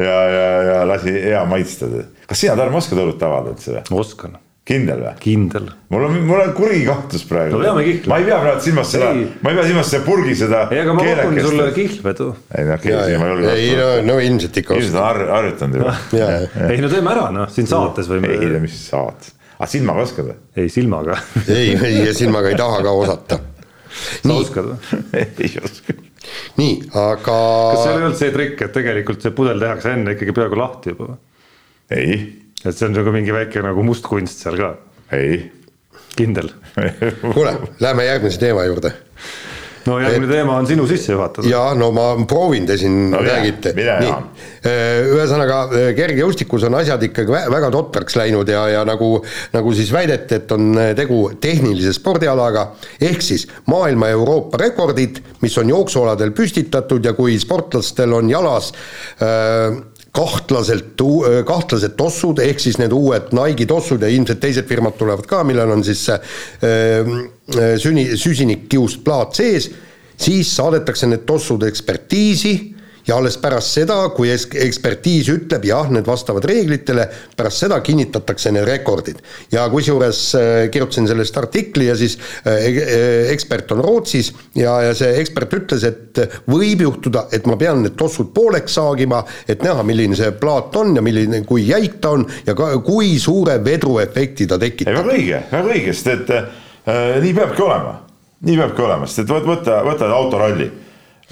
ja, ja, ja lasi hea maitsta. kas sina, Tarmo, oskad õlut avada üldse või? oskan kindel või? kindel. mul on, mul on kuri kahtlus praegu no ma ei pea praegu silmas seda, ma ei pea silmas seda purgi seda. ei, aga ma pakun sulle kihlvedu. ei noh, keegi ma ei julge. ei no, no ilmselt ikka. ilmselt on har-, harjutanud juba. ei no teeme ära noh, siin saates võime. ei, mis saates, aga ah, silmaga oskad või? ei, silmaga ei, ei ja silmaga ei taha ka osata. sa oskad või? ei oska. nii, aga. kas seal ei olnud see trikk, et tegelikult see pudel tehakse enne ikkagi peaaegu lahti juba või? ei. Et see on nagu mingi väike nagu must kunst seal ka ei. kindel kuule, lähme järgmise teema juurde. no järgmine et, teema on sinu sissejuhatus. ja no ma proovin, te siin no, räägite. nii, ühesõnaga kergejõustikus on asjad ikkagi väga totraks läinud ja, ja nagu, nagu siis väideti, et on tegu tehnilise spordialaga, ehk siis maailma ja Euroopa rekordid, mis on jooksualadel püstitatud ja kui sportlastel on jalas äh, kahtlaselt, kahtlased tossud, ehk siis need uued Nike'i tossud ja ilmselt teised firmad tulevad ka, millel on siis äh, süni, süsinikkiust plaat sees, siis saadetakse need tossud ekspertiisi ja alles pärast seda, kui ekspertiis ütleb jah, need vastavad reeglitele, pärast seda kinnitatakse need rekordid. ja kusjuures äh, kirjutasin sellest artikli ja siis äh, äh, ekspert on Rootsis ja, ja see ekspert ütles, et võib juhtuda, et ma pean need tossud pooleks saagima, et näha, milline see plaat on ja milline, kui jäik ta on ja ka, kui suure vedruefekti ta tekitab. väga õige, väga õige, sest et äh, nii peabki olema, nii peabki olema, sest et võta, võta autoralli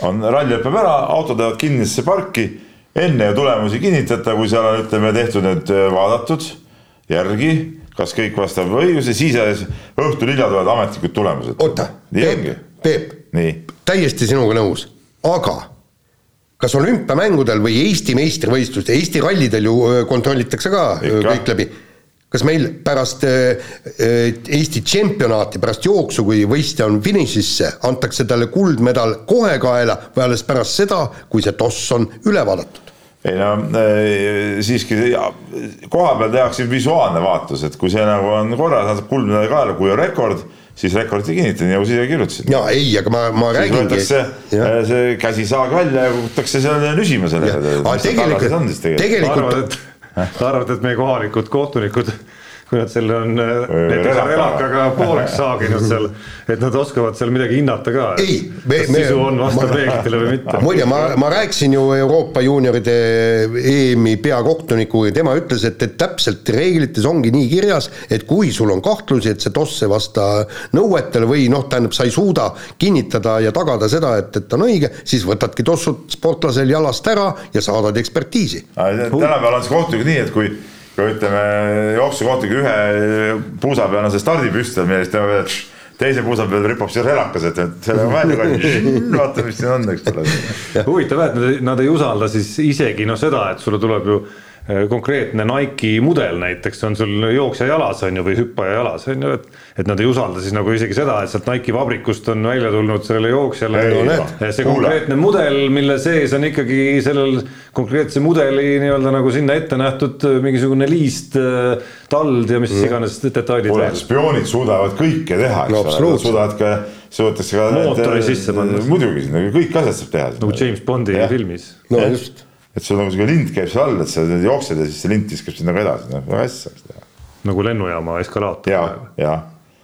on, ralli lõpeb ära, autod lähevad kinnisesse parki, enne tulemusi kinnitada, kui seal on, ütleme, tehtud need vaadatud järgi, kas kõik vastab õiguse, siis õhtul hilja tulevad ametlikud tulemused. oota, Peep, Peep, täiesti sinuga nõus, aga kas olümpiamängudel või Eesti meistrivõistlustel, Eesti rallidel ju kontrollitakse ka Ikka. kõik läbi kas meil pärast äh, äh, Eesti tšempionaati, pärast jooksu, kui võistja on finišisse, antakse talle kuldmedal kohe kaela või alles pärast seda, kui see toss on üle vaadatud? ei no äh, siiski koha peal tehakse visuaalne vaatus, et kui see nagu on korras, saab kuldmedali kaela, kui on rekord, siis rekordit ei kinnita, nii nagu sa ise kirjutasid. jaa, ei, aga ma, ma siis räägingi. võetakse see käsisaag välja ja kukutakse seal nüsima selle. tegelikult, tegelikult sa arvad, et meie kohalikud kohtunikud kui nad selle on näiteks relakaga pooleks saaginud seal, et nad oskavad seal midagi hinnata ka. ei, me, me. sisu on vastav reeglitele või mitte. muide, ma, ma rääkisin ju Euroopa juunioride EM-i peakohtunikuga ja tema ütles, et, et täpselt reeglites ongi nii kirjas, et kui sul on kahtlusi, et see toss ei vasta nõuetele või noh, tähendab, sa ei suuda kinnitada ja tagada seda, et, et on õige, siis võtadki tossud sportlasel jalast ära ja saadad ekspertiisi. tänapäeval on see kohtunik nii, et kui kui ütleme jooksukohtiga ühe puusa peal on see stardipüstol, millest tema veel teise puusa peal ripub siis relakas, et, et selle on välja kandnud, vaata, mis siin on, eks ole. huvitav jah, et nad, ei usalda siis isegi noh, seda, et sulle tuleb ju konkreetne Nike'i mudel näiteks on sul jooksja jalas on ju või hüppaja jalas on ju, et. et nad ei usalda siis nagu isegi seda, et sealt Nike'i vabrikust on välja tulnud sellele jooksjale. see konkreetne mudel, mille sees on ikkagi sellel konkreetse mudeli nii-öelda nagu sinna ette nähtud mingisugune liist, äh, tald ja mis mm. iganes detailid. kuule, spioonid suudavad kõike teha, eks no, ole, suudavad ka, suudetakse ka. mootori sisse panna. muidugi, kõik asjad saab teha. nagu James Bondi ja. filmis. no just et sul nagu sihuke lint käib seal all, et sa jooksed ja siis see lint viskab sind nagu edasi, noh väga hästi saaks teha. nagu lennujaama eskalaator. ja, ja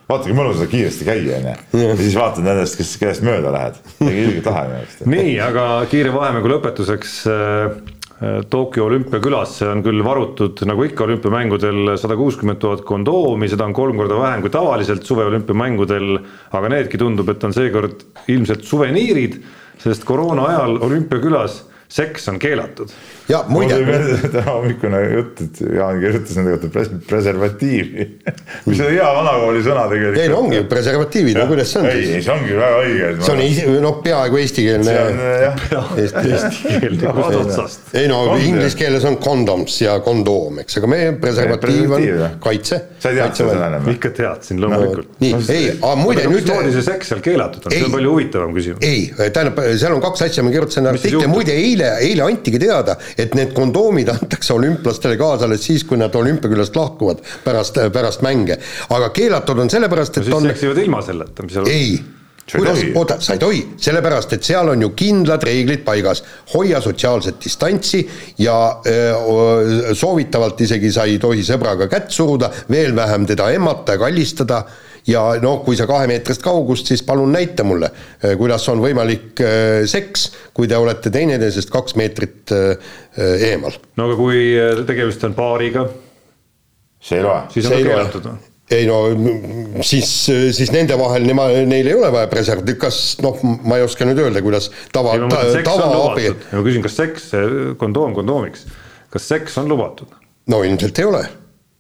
vaata kui mõnus on kiiresti käia onju ja siis vaatad nendest, kes, kellest mööda lähed, ilgelt lahe minu arust. nii, aga kiire vahemängu lõpetuseks äh, Tokyo olümpiakülasse on küll varutud nagu ikka olümpiamängudel sada kuuskümmend tuhat kondoomi, seda on kolm korda vähem kui tavaliselt suveolümpiamängudel, aga needki tundub, et on seekord ilmselt suveniirid, sest koroona ajal olümpiakülas seks on keelatud. ja muide. täna hommikune jutt, et Jaan kirjutas nende kohta pres preservatiivi mis on hea vanakooli sõna tegelikult. ei no ongi preservatiivid, no kuidas see on ei, siis? ei, see ongi väga õige. see on noh, peaaegu eestikeelne. eestikeelne kust otsast. ei no inglise keeles on condoms ja kondoom, eks, aga meie preservatiiv on kaitse. sa ei teadnud seda või? ikka teadsin, loomulikult. nii, ei, aga muide nüüd. mismoodi see seks seal keelatud on, see on palju huvitavam küsimus. ei, tähendab, seal on kaks asja, ma kirjutasin artikli, muide eile, eile antigi teada, et need kondoomid antakse olümplastele kaasa alles siis, kui nad olümpiakülast lahkuvad pärast, pärast mänge. aga keelatud on sellepärast, et no, on. seksivad ilma selleta, mis seal. ei kuidas, oota, sa ei tohi, sellepärast et seal on ju kindlad reeglid paigas, hoia sotsiaalset distantsi ja öö, soovitavalt isegi sa ei tohi sõbraga kätt suruda, veel vähem teda emmata ja kallistada ja noh, kui sa kahemeetrist kaugust, siis palun näita mulle, kuidas on võimalik seks, kui te olete teineteisest kaks meetrit eemal. no aga kui tegemist on paariga? see ei loe. siis on keelatud või? ei no siis, siis nende vahel nema, neil ei ole vaja preservatiivi, kas noh, ma ei oska nüüd öelda, kuidas tava, tavaabi. ma küsin, kas seks, kondoom kondoomiks, kas seks on lubatud? no ilmselt ei ole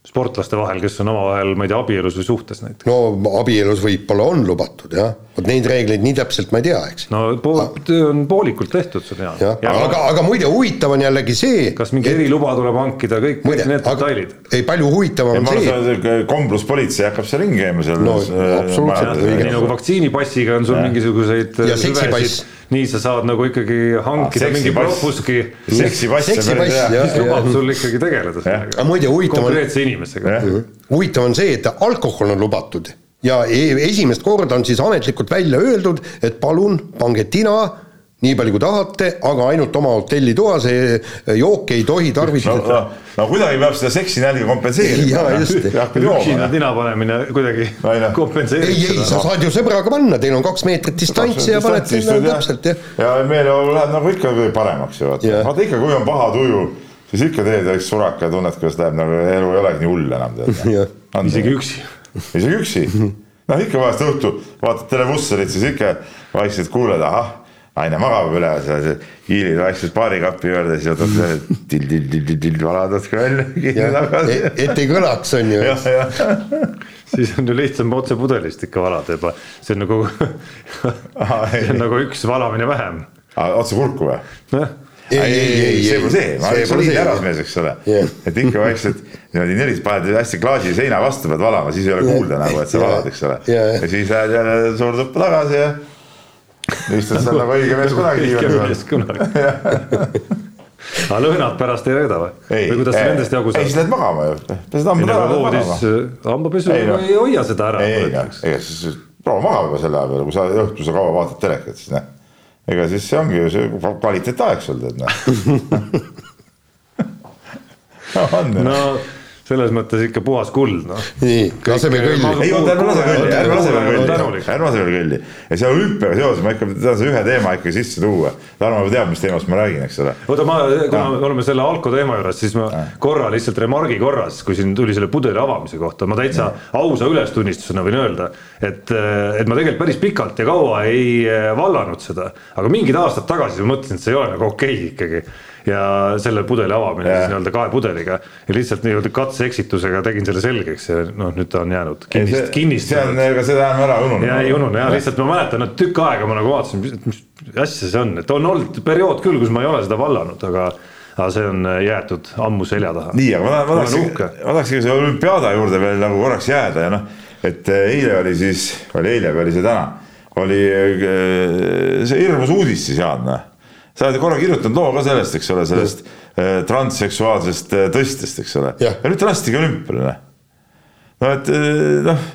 sportlaste vahel, kes on omavahel, ma ei tea, abielus või suhtes näiteks? no abielus võib-olla on lubatud jah, vot neid reegleid nii täpselt ma ei tea, eks. no pool, töö on poolikult tehtud, sa tead. aga, aga muide, huvitav on jällegi see kas mingi et... eriluba tuleb hankida, kõik, kõik need detailid? ei, palju huvitavam on see kombruspolitsei hakkab seal ringi käima seal no absoluutselt õige. nii nagu vaktsiinipassiga on sul mingisuguseid ja seksipass nii sa saad nagu ikkagi hankida ah, mingi propuski. seksipass, mis lubab sul ikkagi tegeleda sellega. muide, huvitav on. konkreetse inimesega. huvitav on see, et alkohol on lubatud ja e-, esimest korda on siis ametlikult välja öeldud, et palun pange tina nii palju kui tahate, aga ainult oma hotellitoas, jooki ei tohi tarvitada no,. No, no kuidagi peab seda seksinälga kompenseerima. jaa, just. üksinda tina panemine kuidagi kompenseerib ei, ei, sa saad ju sõbraga panna, teil on kaks meetrit distantsi ja paned sinna täpselt, jah. ja meeleolu läheb nagu ikka paremaks ju, vaata, vaata ikka, kui on paha tuju, siis ikka teed üks suraka ja tunned, kuidas läheb nagu elu ei olegi nii hull enam, tead. isegi üksi. Isegi üksi. Noh, ikka vahest õhtul vaatad televussarit, siis ikka vaikselt kuuled, ahah naine magab üleval seal, hiilid vaikselt baarikapi juurde, siis võtad till-till-till-till, valad natuke välja, et ei kõlaks, on ju. siis on ju lihtsam otse pudelist ikka valada juba, see on nagu see on nagu üks valamine vähem. otse kurku või? noh ei, ei, ei, see pole see, ma olen soliidne härrasmees, eks ole yeah., et ikka vaikselt niimoodi nelis paned hästi klaasi seina vastu pead valama, siis ei ole kuulda nagu, et sa valad, eks ole yeah.. ja siis lähed jälle suurde tuppa tagasi ja istud seal nagu õige mees kunagi diivani peal. aga lõhnad pärast ei reeda või? või kuidas sa nendest jagu saad? ei, siis lähed magama ju, pesed hambad ära. voodis hambapesu ei, no. ei hoia seda ära. ei, ega, ega siis proua magama juba selle aja peale, kui sa õhtul sa kaua vaatad telekat, siis noh. Ega siis see ongi ju see kvaliteetaeg sul tead noh. on ju. no selles mõttes ikka puhas kuld, noh. nii, laseme kõlli. ei oota, ärme lase kõlli, ärme lase veel kõlli, ärme lase veel kõlli. ja see olümpiaga seoses ma ikka tahan selle ühe teema ikka sisse tuua. Tarmo juba teab, mis teemast ma räägin, eks ole. oota, ma, kuna me oleme selle alko teema juures, siis ma korra lihtsalt remargi korras, kui siin tuli selle pudeli avamise kohta, ma täitsa ausa ülestunnistusena võin öelda, et, et ma tegelikult päris pikalt ja kaua ei vallanud seda, aga mingid aastad tagasi ma mõtlesin, et see ei ole nagu okei okay ikkagi ja selle pudeli avamine yeah. siis nii-öelda kaepudeliga ja lihtsalt nii-öelda katse-eksitusega tegin selle selgeks ja noh, nüüd ta on jäänud kinnist, kinnistunud. see on, ega seda ärme ära ununema. ja ei unune jah, lihtsalt ma mäletan, et tükk aega ma nagu vaatasin, mis, asja see on, et on olnud periood küll, kus ma ei ole seda vallanud, aga aga see on jäetud ammu selja taha. nii, aga ma, ma tahaks, ma tahaks ikka selle olümpiaada juurde veel nagu korraks jääda ja noh, et eile oli siis, oli eile või oli see täna, oli see hirmus uudis siis Jaan noh sa oled korra kirjutanud loo ka sellest, eks ole, sellest äh, transseksuaalsest äh, tõstest, eks ole. ja nüüd ta lastigi olümpiale. no et äh, noh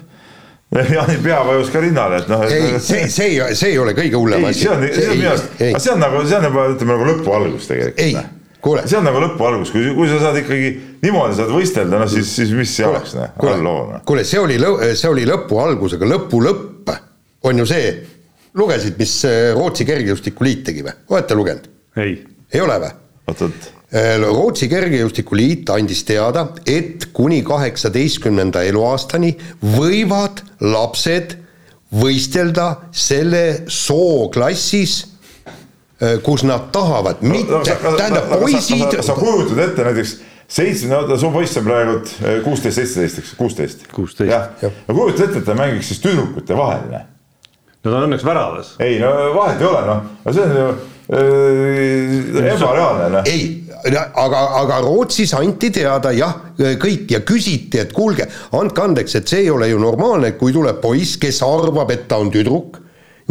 Jaani pea vajus ka rinnale, et noh. ei, see, see ei, see ei ole kõige hullem asi. see on, see on minu arust, see on nagu, see on juba ütleme nagu lõpu algus tegelikult. noh. kuule. see on nagu lõpu algus, kui, kui sa saad ikkagi niimoodi saad võistelda, no siis, siis mis see oleks, noh, all loo. Noh. kuule, see oli, see oli lõpu algus, aga lõpu lõpp on ju see lugesid, mis äh, Rootsi Kergejõustikuliit tegi või, olete lugenud? ei. ei ole või? oot-oot. Äh, Rootsi Kergejõustikuliit andis teada, et kuni kaheksateistkümnenda eluaastani võivad lapsed võistelda selle sooklassis, äh, kus nad tahavad, mitte, tähendab poisid. sa kujutad ette näiteks seitsme, no su poiss on praegu kuusteist, seitseteist, eks, kuusteist. jah, ja kujuta ette, et ta mängiks siis tüdrukute vahel no ta on õnneks väravas. ei no vahet ei ole, noh, no see on ju äh, ebareaalne, noh. ei, aga, aga Rootsis anti teada jah, kõik ja küsiti, et kuulge, andke andeks, et see ei ole ju normaalne, kui tuleb poiss, kes arvab, et ta on tüdruk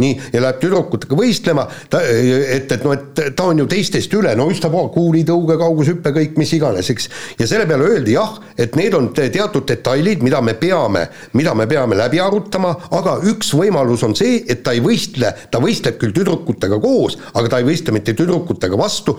nii, ja läheb tüdrukutega võistlema, ta, et, et noh, et ta on ju teistest üle, no ükspuha, kuulitõuge, kaugushüppe, kõik mis iganes, eks. ja selle peale öeldi jah, et need on teatud detailid, mida me peame, mida me peame läbi arutama, aga üks võimalus on see, et ta ei võistle, ta võistleb küll tüdrukutega koos, aga ta ei võistle mitte tüdrukutega vastu,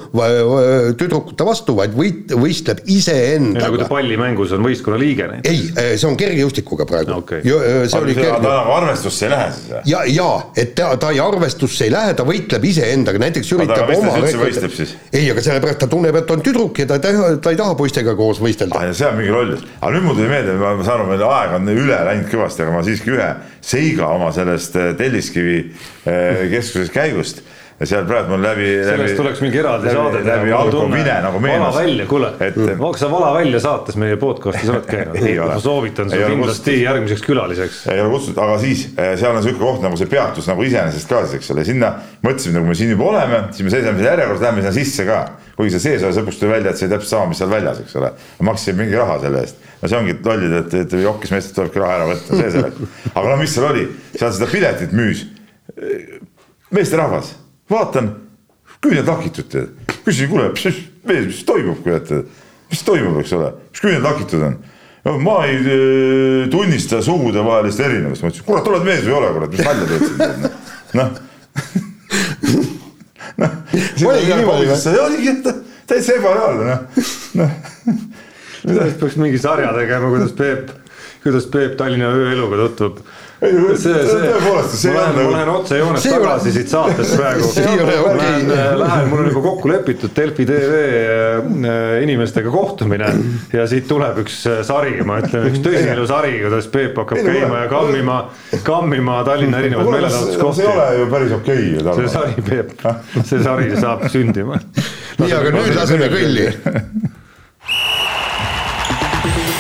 tüdrukute vastu, vaid võit-, võistleb iseendaga. kui ta pallimängus on võistkonna liige näiteks? ei, see on kergejõustikuga praegu okay.. see oli kerge. nagu arvestusse ei lähe siis või? ja, ja et ta, ta ei arvestusse ei lähe, ta võitleb iseendaga, näiteks üritab aga oma võistleb siis? ei, aga sellepärast ta tunneb, et on tüdruk ja ta, ta, ta ei taha poistega koos võistelda ah,. see on mingi roll, aga nüüd mul tuli meelde, ma saan aru, meil aeg on üle läinud kõvasti, aga ma siiski ühe seiga oma sellest eh, Telliskivi eh, keskusest käigust ja seal praegu mul läbi. sellest tuleks mingi eraldi saade läbi Alko Vine nagu meenus. vala välja, kuule et..., sa vala välja saates meie podcast'is oled käinud ma soovitan sul kindlasti järgmiseks külaliseks. ei ole kutsutud, aga siis eh, seal on sihuke koht nagu see peatus nagu iseenesest ka siis, eks ole, sinna mõtlesime, nagu me siin juba oleme, siis me seisame seal järjekorras, läheme sinna sisse ka. kuigi see sees oli, lõpuks tuli välja, et see täpselt sama, mis seal väljas, eks ole. maksime mingi raha selle eest. no see ongi lollid, et, et jokkis meestelt tulebki raha ära võtta, see selleks. aga no mis seal oli, seal seda piletit müüs meesterahvas vaatan, küüned lakitud tead. küsisin, kuule, mis, mees, mis toimub, kurat, mis toimub, eks ole, mis küüned lakitud on? no ma ei äh, tunnista sugudevahelist erinevust, ma ütlesin, kurat, oled mees või ei ole, kurat, mis nalja teed siin, noh. noh, oligi niimoodi või? oligi, täitsa ebareaalne, noh, noh. sellest peaks mingi sarja tegema, kuidas Peep, kuidas Peep Tallinna ööeluga tutvub see, see, tõepoolest, see ma lähen, ma lähen otsejoones tagasi ole... siit saatest praegu. Lähen, äh, lähen, mul on juba kokku lepitud Delfi tv äh, inimestega kohtumine ja siit tuleb üks äh, sari, ma ütlen, üks tõsielus-sari, kuidas Peep hakkab käima ja kammima, kammima Tallinna erinevaid meelelahutuskohti. see ei ole ju päris okei okay, ju. see sari, Peep, see sari saab sündima. nii, aga nüüd laseme kõlli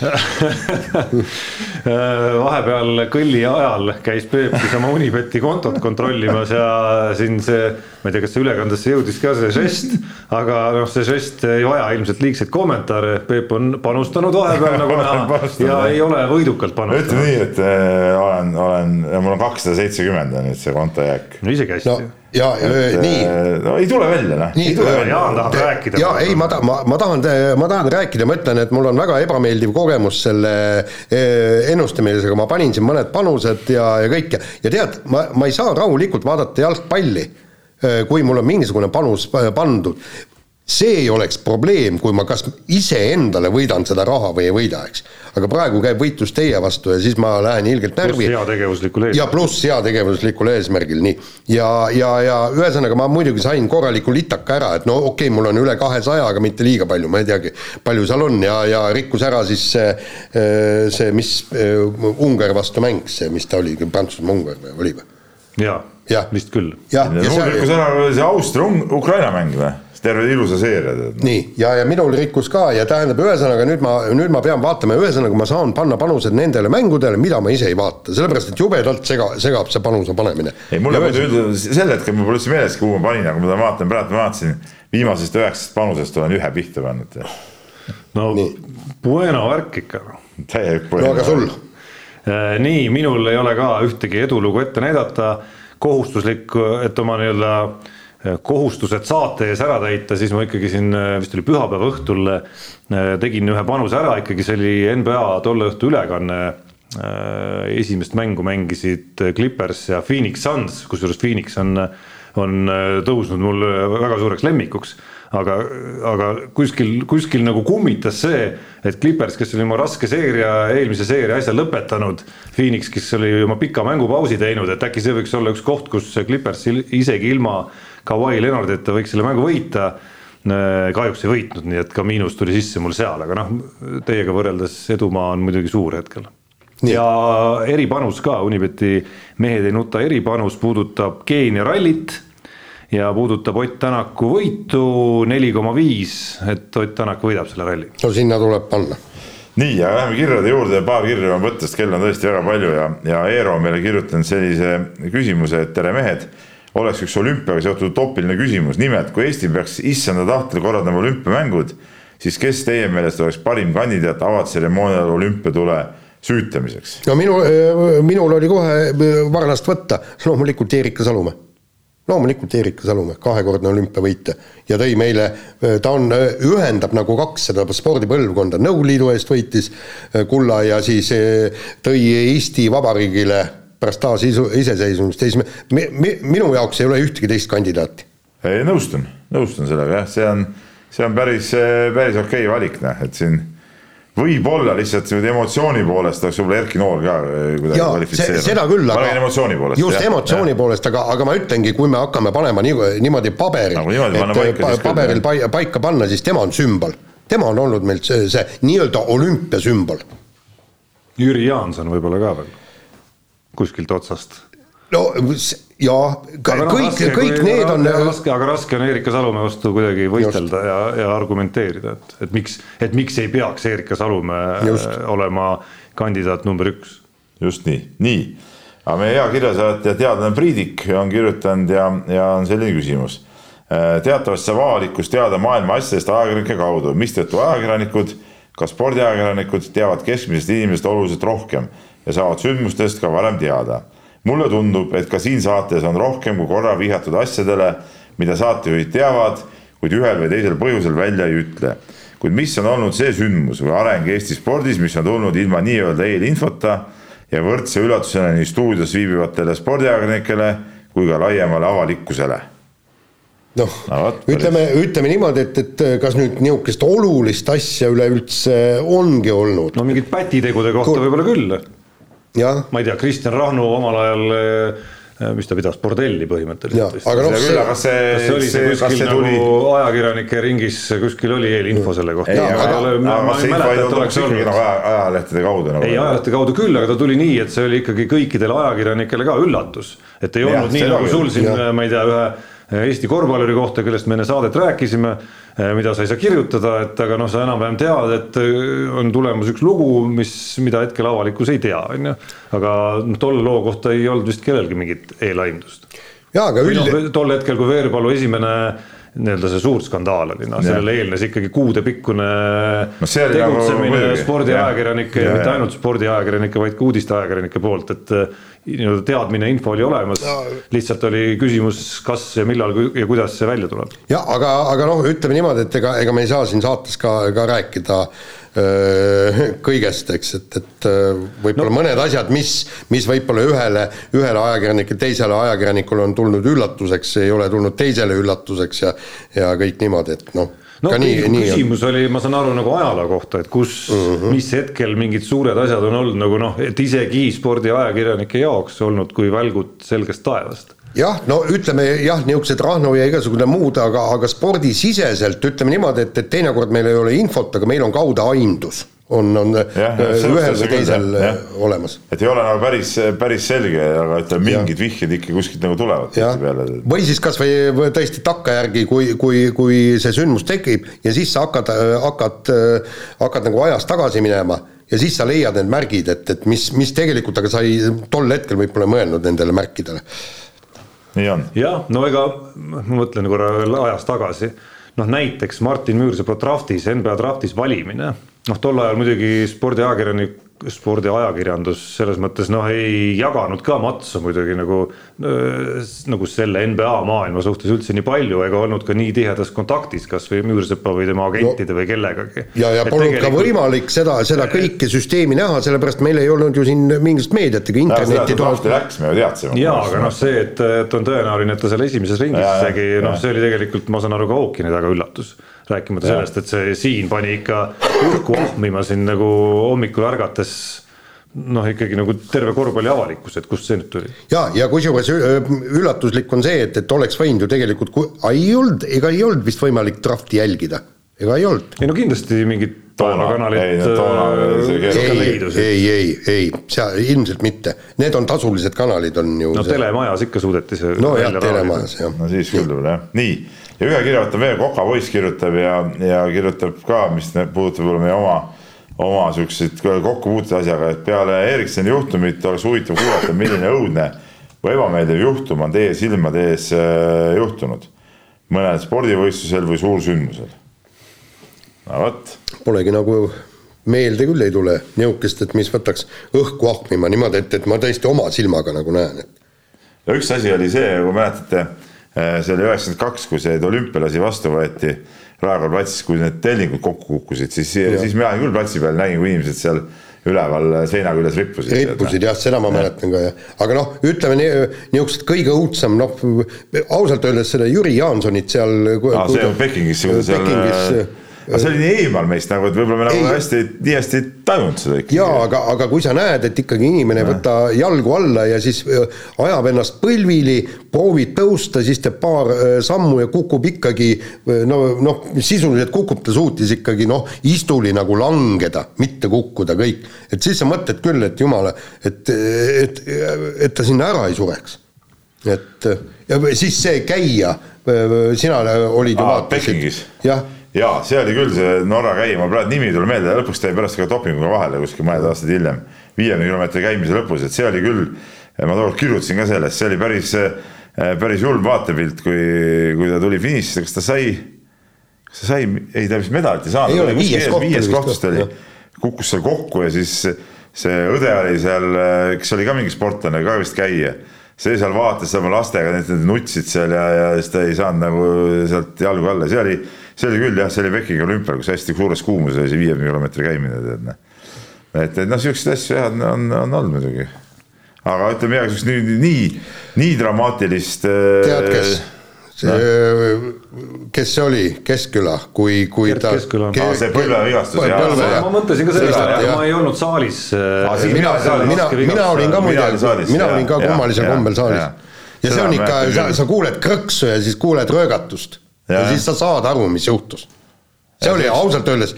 vahepeal kõlli ajal käis Peep siis oma Unibeti kontot kontrollimas ja siin see, ma ei tea, kas see ülekandesse jõudis ka see žest, aga noh, see žest ei vaja ilmselt liigseid kommentaare, Peep on panustanud vahepeal nagu näha ja ei ole võidukalt panustanud. ütleme nii, et äh, olen, olen, mul on kakssada seitsekümmend on nüüd see kontojääk. no isegi hästi no ja et, nii. Äh, no ei tule välja noh. ei tule välja, Jaan tahab rääkida. ja ei, ma tahan, ma, ma tahan, ma tahan rääkida, ma ütlen, et mul on väga ebameeldiv kogemus selle äh, ennustamisega, ma panin siin mõned panused ja, ja kõike ja tead, ma, ma ei saa rahulikult vaadata jalgpalli, äh, kui mul on mingisugune panus pandud see ei oleks probleem, kui ma kas iseendale võidan seda raha või ei võida, eks. aga praegu käib võitlus teie vastu ja siis ma lähen ilgelt närvi. pluss heategevuslikul eesmärgil. ja pluss heategevuslikul eesmärgil, nii. ja, ja, ja ühesõnaga ma muidugi sain korraliku litaka ära, et no okei okay,, mul on üle kahesaja, aga mitte liiga palju, ma ei teagi, palju seal on ja, ja rikkus ära siis see, see, mis Ungari vastu mäng, see, mis ta oli, Prantsusmaa-Ungari või oli või? jaa ja., vist küll. mul rikkus ära see Austria-Ukraina mäng või? Terve ilusa seeria tead. nii, ja, ja minul rikkus ka ja tähendab, ühesõnaga nüüd ma, nüüd ma pean vaatama, ühesõnaga ma saan panna panused nendele mängudele, mida ma ise ei vaata, sellepärast et jubedalt sega, segab see panuse panemine. ei, mul on üldse sel hetkel mul pole üldse meeles, kuhu ma panin, aga ma vaatan, praegu ma vaatasin, viimasest üheksast panusest olen ühe pihta pannud. no nii. bueno värk ikka. täielik bueno. no aga sul? Äh, nii, minul ei ole ka ühtegi edulugu ette näidata, kohustuslik, et oma nii-öelda Äh, kohustused saate ees ära täita, siis ma ikkagi siin äh, vist oli pühapäeva õhtul äh, tegin ühe panuse ära, ikkagi see oli NBA tolle õhtu ülekanne. esimest mängu mängisid Clippers ja Phoenix Suns, kusjuures Phoenix on, on tõusnud mul väga suureks lemmikuks aga, aga kuskil, kuskil nagu kummitas see, et Clippers, kes oli oma raske seeria, eelmise seeria asja lõpetanud, Phoenix, kes oli oma pika mängupausi teinud, et äkki see võiks olla üks koht, kus Clippers isegi ilma Kawhi Leonardita võiks selle mängu võita äh, kahjuks ei võitnud, nii et ka miinus tuli sisse mul seal, aga noh, teiega võrreldes edumaa on muidugi suur hetkel. ja eripanus ka, Unibeti mehed ei nuta eripanus puudutab Keenia rallit ja puudutab Ott Tänaku võitu neli koma viis, et Ott Tänak võidab selle ralli. no sinna tuleb panna nii, aga läheme kirjade juurde, paar kirja on võtta, sest kell on tõesti väga palju ja, ja Eero on meile kirjutanud sellise küsimuse, et tere mehed. Oleks üks olümpiaga seotud utopiline küsimus, nimelt kui Eesti peaks issanda tahtel korraldama olümpiamängud, siis kes teie meelest oleks parim kandidaat avatseremoonial olümpiatule süütamiseks? no minu, minul oli kohe varnast võtta, loomulikult Erika Salumäe. Loomulikult Erika Salumäe, kahekordne olümpiavõitja. Ja tõi meile, ta on, ühendab nagu kaks seda spordipõlvkonda, Nõukogude Liidu eest võitis kulla ja siis tõi Eesti Vabariigile pärast taasiseseisvumist, siis me, me, minu jaoks ei ole ühtegi teist kandidaati. nõustun, nõustun sellega jah, see on, see on päris, päris okei okay valik, noh, et siin võib-olla lihtsalt emotsiooni poolest oleks võib-olla Erki Noor ka eh, kuidagi kvalifitseerunud. seda küll, aga. emotsiooni poolest. just emotsiooni poolest, aga, aga ma ütlengi, kui me hakkame panema nii, niimoodi paberil nagu, niimoodi et paika, paberil küll, paika panna, siis tema on sümbol. tema on olnud meil see, see nii-öelda olümpiasümbol. Jüri Jaanson võib-olla ka veel kuskilt otsast no jaa, kõik, kõik need on. raske, aga raske on Erika Salumäe vastu kuidagi võistelda ja, ja argumenteerida, et, et miks, et miks ei peaks Erika Salumäe just. olema kandidaat number üks. just nii, nii. aga meie hea kirjasaatja, teadlane Priidik on kirjutanud ja, ja on selline küsimus. Äh, teatavasti saab avalikkus teada maailma asjadest ajakirjanike kaudu, mistõttu ajakirjanikud, ka spordiajakirjanikud teavad keskmisest inimesest oluliselt rohkem ja saavad sündmustest ka varem teada mulle tundub, et ka siin saates on rohkem kui korra vihjatud asjadele, mida saatejuhid teavad, kuid ühel või teisel põhjusel välja ei ütle. kuid mis on olnud see sündmus või areng Eesti spordis, mis on tulnud ilma nii-öelda eelinfota ja võrdse üllatusena nii stuudios viibivatele spordiajakirjanikele kui ka laiemale avalikkusele noh no,, ütleme, ütleme niimoodi, et, et kas nüüd niisugust olulist asja üleüldse ongi olnud? no mingit pätitegude kohta võib-olla küll ma ei tea, Kristjan Rahnu omal ajal eh, mis ta pidas, bordelli põhimõtteliselt. aga noh, see, kas see, kas see oli see kuskil nagu tuli... ajakirjanike ringis, kuskil oli eelinfo selle kohta? ei, aga, aga, aga, aga see info ei tulnud ikkagi nagu aja, ajalehtede kaudu nagu. ei, ajalehtede kaudu küll, aga ta tuli nii, et see oli ikkagi kõikidele ajakirjanikele ka üllatus. et ei olnud ja, nii nagu sul siin, ma ei tea, ühe Eesti korvpalluri kohta, kellest me enne saadet rääkisime Eh, mida sa ei saa kirjutada, et aga noh, sa enam-vähem tead, et eh, on tulemas üks lugu, mis, mida hetkel avalikkus ei tea, on ju. aga noh, tolle loo kohta ei olnud vist kellelgi mingit eelaimdust. jaa, aga üld-. No, tol hetkel, kui Veerpalu esimene nii-öelda see suur skandaal oli, noh sellele eelnes ikkagi kuudepikkune no, nagu tegutsemine nagu spordiajakirjanike ja, ja mitte ainult spordiajakirjanike, vaid ka uudisteajakirjanike poolt, et eh, nii-öelda teadmine, info oli olemas. No,, lihtsalt oli küsimus, kas ja millal ja kuidas see välja tuleb. jah, aga, aga noh, ütleme niimoodi, et ega, ega me ei saa siin saates ka, ka rääkida öö, kõigest, eks, et, et võib-olla no. mõned asjad, mis, mis võib-olla ühele, ühele ajakirjanikule, teisele ajakirjanikule on tulnud üllatuseks, ei ole tulnud teisele üllatuseks ja ja kõik niimoodi, et noh no nii, nii küsimus on. oli, ma saan aru, nagu ajaloo kohta, et kus mm, -hmm. mis hetkel mingid suured asjad on olnud nagu noh, et isegi spordiajakirjanike jaoks olnud kui välgud selgest taevast jah, no ütleme jah, niisugused Rahno ja igasugune muud, aga, aga spordisiseselt ütleme niimoodi, et, et teinekord meil ei ole infot, aga meil on kaude aimdus on, on ja, äh, ühel või teisel ja. Äh, olemas. et ei ole nagu päris, päris selge, aga ütleme, mingid vihjed ikka kuskilt nagu tulevad tihtipeale. või siis kasvõi tõesti takkajärgi, kui, kui, kui see sündmus tekib ja siis sa hakkad, hakkad, hakkad nagu ajas tagasi minema ja siis sa leiad need märgid, et, et mis, mis tegelikult, aga sa ei, tol hetkel võib-olla ei mõelnud nendele märkidele. Jah, no ega ma mõtlen korra veel ajas tagasi, noh näiteks Martin Müürsepo draftis, NBA draftis valimine. Noh, tol ajal muidugi spordiajakirjanik spordiajakirjandus selles mõttes noh, ei jaganud ka matsu muidugi nagu nagu selle NBA maailma suhtes üldse nii palju ega olnud ka nii tihedas kontaktis kasvõi Müürsepa või tema agentide no, või kellegagi. ja, ja polnud tegelikult... ka võimalik seda, seda kõike süsteemi näha, sellepärast meil ei olnud ju siin mingisugust meediat ega internetti. läks, me ju teadsime. jaa, aga noh, see, et, et on tõenäoline, et ta seal esimeses ringis isegi noh, see oli tegelikult, ma saan aru, ka Ookini taga üllatus rääkimata ja. sellest, et see siin pani ikka õhku ahmima siin nagu hommikul ärgates noh, ikkagi nagu terve korvpalliavalikkus, et kust see nüüd tuli? ja, ja kusjuures üllatuslik on see, et, et oleks võinud ju tegelikult, ei olnud, ega ei olnud vist võimalik drafti jälgida, ega ei olnud. ei no kindlasti mingid päevakanalit ei, äh, ei, ei, ei, seal ilmselt mitte, need on tasulised kanalid on ju. no see... telemajas ikka suudeti see. no jah, telemajas jah. no siis küll veel jah, nii ja ühe kirja võtan veel, Koka Poiss kirjutab ja, ja kirjutab ka, mis puudutab võib-olla meie oma oma siukseid kokkupuuteid asjaga, et peale Ericssoni juhtumit oleks huvitav kuulata, milline õudne või ebameeldiv juhtum on teie silmade ees äh, juhtunud mõnel spordivõistlusel või suursündmusel. no vot. Polegi nagu meelde küll ei tule nihukest, et mis võtaks õhku ahmima niimoodi, et, et ma tõesti oma silmaga nagu näen, et. ja üks asi oli see, kui mäletate, see oli üheksakümmend kaks, kui see olümpialasi vastu võeti Raekoja platsis, kui need tellingud kokku kukkusid, siis, siis mina küll platsi peal nägin, kui inimesed seal üleval seina küljes rippusid. rippusid jah, seda ma mäletan ka jah, aga noh, ütleme niisugused kõige õudsem, noh ausalt öeldes seda Jüri Jaansonit seal. see on Pekingis, seal Pekingis, aga see oli nii eemal meist nagu, et võib-olla me nagu ei. hästi, nii hästi ei tajunud seda ikkagi. jaa, aga, aga kui sa näed, et ikkagi inimene ei võta jalgu alla ja siis ajab ennast põlvili, proovib tõusta, siis teeb paar sammu ja kukub ikkagi no, noh, sisuliselt kukub, ta suutis ikkagi noh, istuli nagu langeda, mitte kukkuda kõik. et siis sa mõtled küll, et jumala, et, et, et ta sinna ära ei sureks. et ja siis see käia, sina olid ju vaatasid. jah jaa, see oli küll see Norra käia, mul praegu nimi ei tule meelde, lõpuks jäi pärast ka dopinguga vahele kuskil mõned aastad hiljem. viiekümne kilomeetri käimise lõpus, et see oli küll, ma tookord kirjutasin ka sellest, see oli päris, päris julm vaatepilt, kui, kui ta tuli finišisse, kas ta sai, kas ta sai, ei ta vist medalit ei saanud. viies koht, viies koht vist oli, kukkus seal kokku ja siis see õde oli seal, kes oli ka mingi sportlane, ka vist käija see seal vaatas oma lastega, need nutsid seal ja, ja siis ta ei saanud nagu sealt jalgu alla, see oli see oli küll jah, see oli Pekingi olümpial, kus hästi suures kuumuses oli see viiekümne kilomeetri käimine, tead noh. et, et noh, siukseid asju jah, on, on, on olnud muidugi. aga ütleme siukest nii, nii, nii dramaatilist. tead, kes? see no., kes see oli, Keskküla, kui, kui Gert ta. Keskküla ke,. see põlvevigastus jah. ma mõtlesin ka sellest, aga ma ei olnud saalis. mina, mina, mina olin ka muide, mina olin ka kummalisel kombel saalis. ja see on ikka, sa, sa kuuled krõksu ja siis kuuled röögatust ja siis sa saad aru, mis juhtus. see ja oli ausalt öeldes,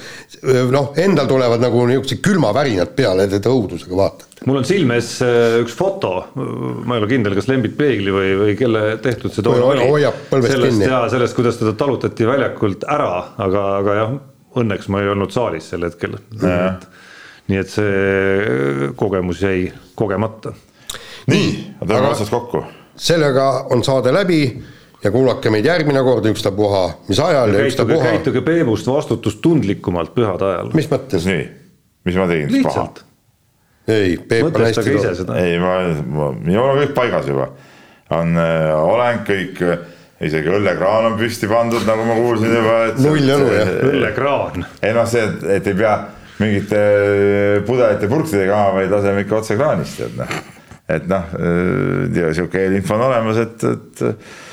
noh, endal tulevad nagu niisugused külmavärinad peale, et õudusega vaatad. mul on silme ees äh, üks foto, ma ei ole kindel, kas Lembit Peegli või, või kelle tehtud see toona oli. hoiab põlvest kinni. ja sellest, kuidas teda talutati väljakult ära, aga, aga jah, õnneks ma ei olnud saalis sel hetkel. nii et see kogemus jäi kogemata. nii, teeme otsad kokku. sellega on saade läbi ja kuulake meid järgmine kord, ükstapuha mis ajal ja, ja ükstapuha. käituge Peebust vastutustundlikumalt pühade ajal. mis mõttes? nii, mis ma tegin siis paha? ei, Peep on hästi tore. ei, ma, ma, minul on kõik paigas juba. on äh, olend kõik, isegi õllekraan on püsti pandud, nagu ma kuulsin juba. null õlu jah. õllekraan. ei noh, see, et ei pea mingite äh, pudelite purkidega ajama, vaid laseme ikka otse kraanist, et noh. et noh, äh, sihuke eelinfo on olemas, et, et Äh,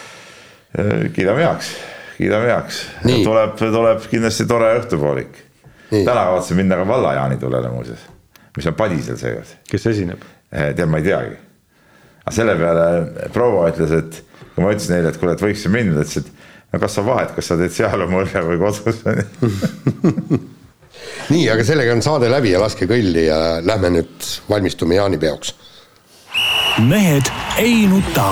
kiidame heaks, kiidame heaks. tuleb, tuleb kindlasti tore õhtupoolik. täna kavatsen minna ka valla jaanitulele muuseas, mis on Padisel seekord. kes esineb? Äh, tead, ma ei teagi. aga selle peale proua ütles, et kui ma ütlesin neile, et kuule, et võiks minna, ta ütles, et no kas sa vahet, kas sa teed seal oma õlle või kodus nii, aga sellega on saade läbi ja laske kõlli ja lähme nüüd valmistume jaanipeoks. mehed ei nuta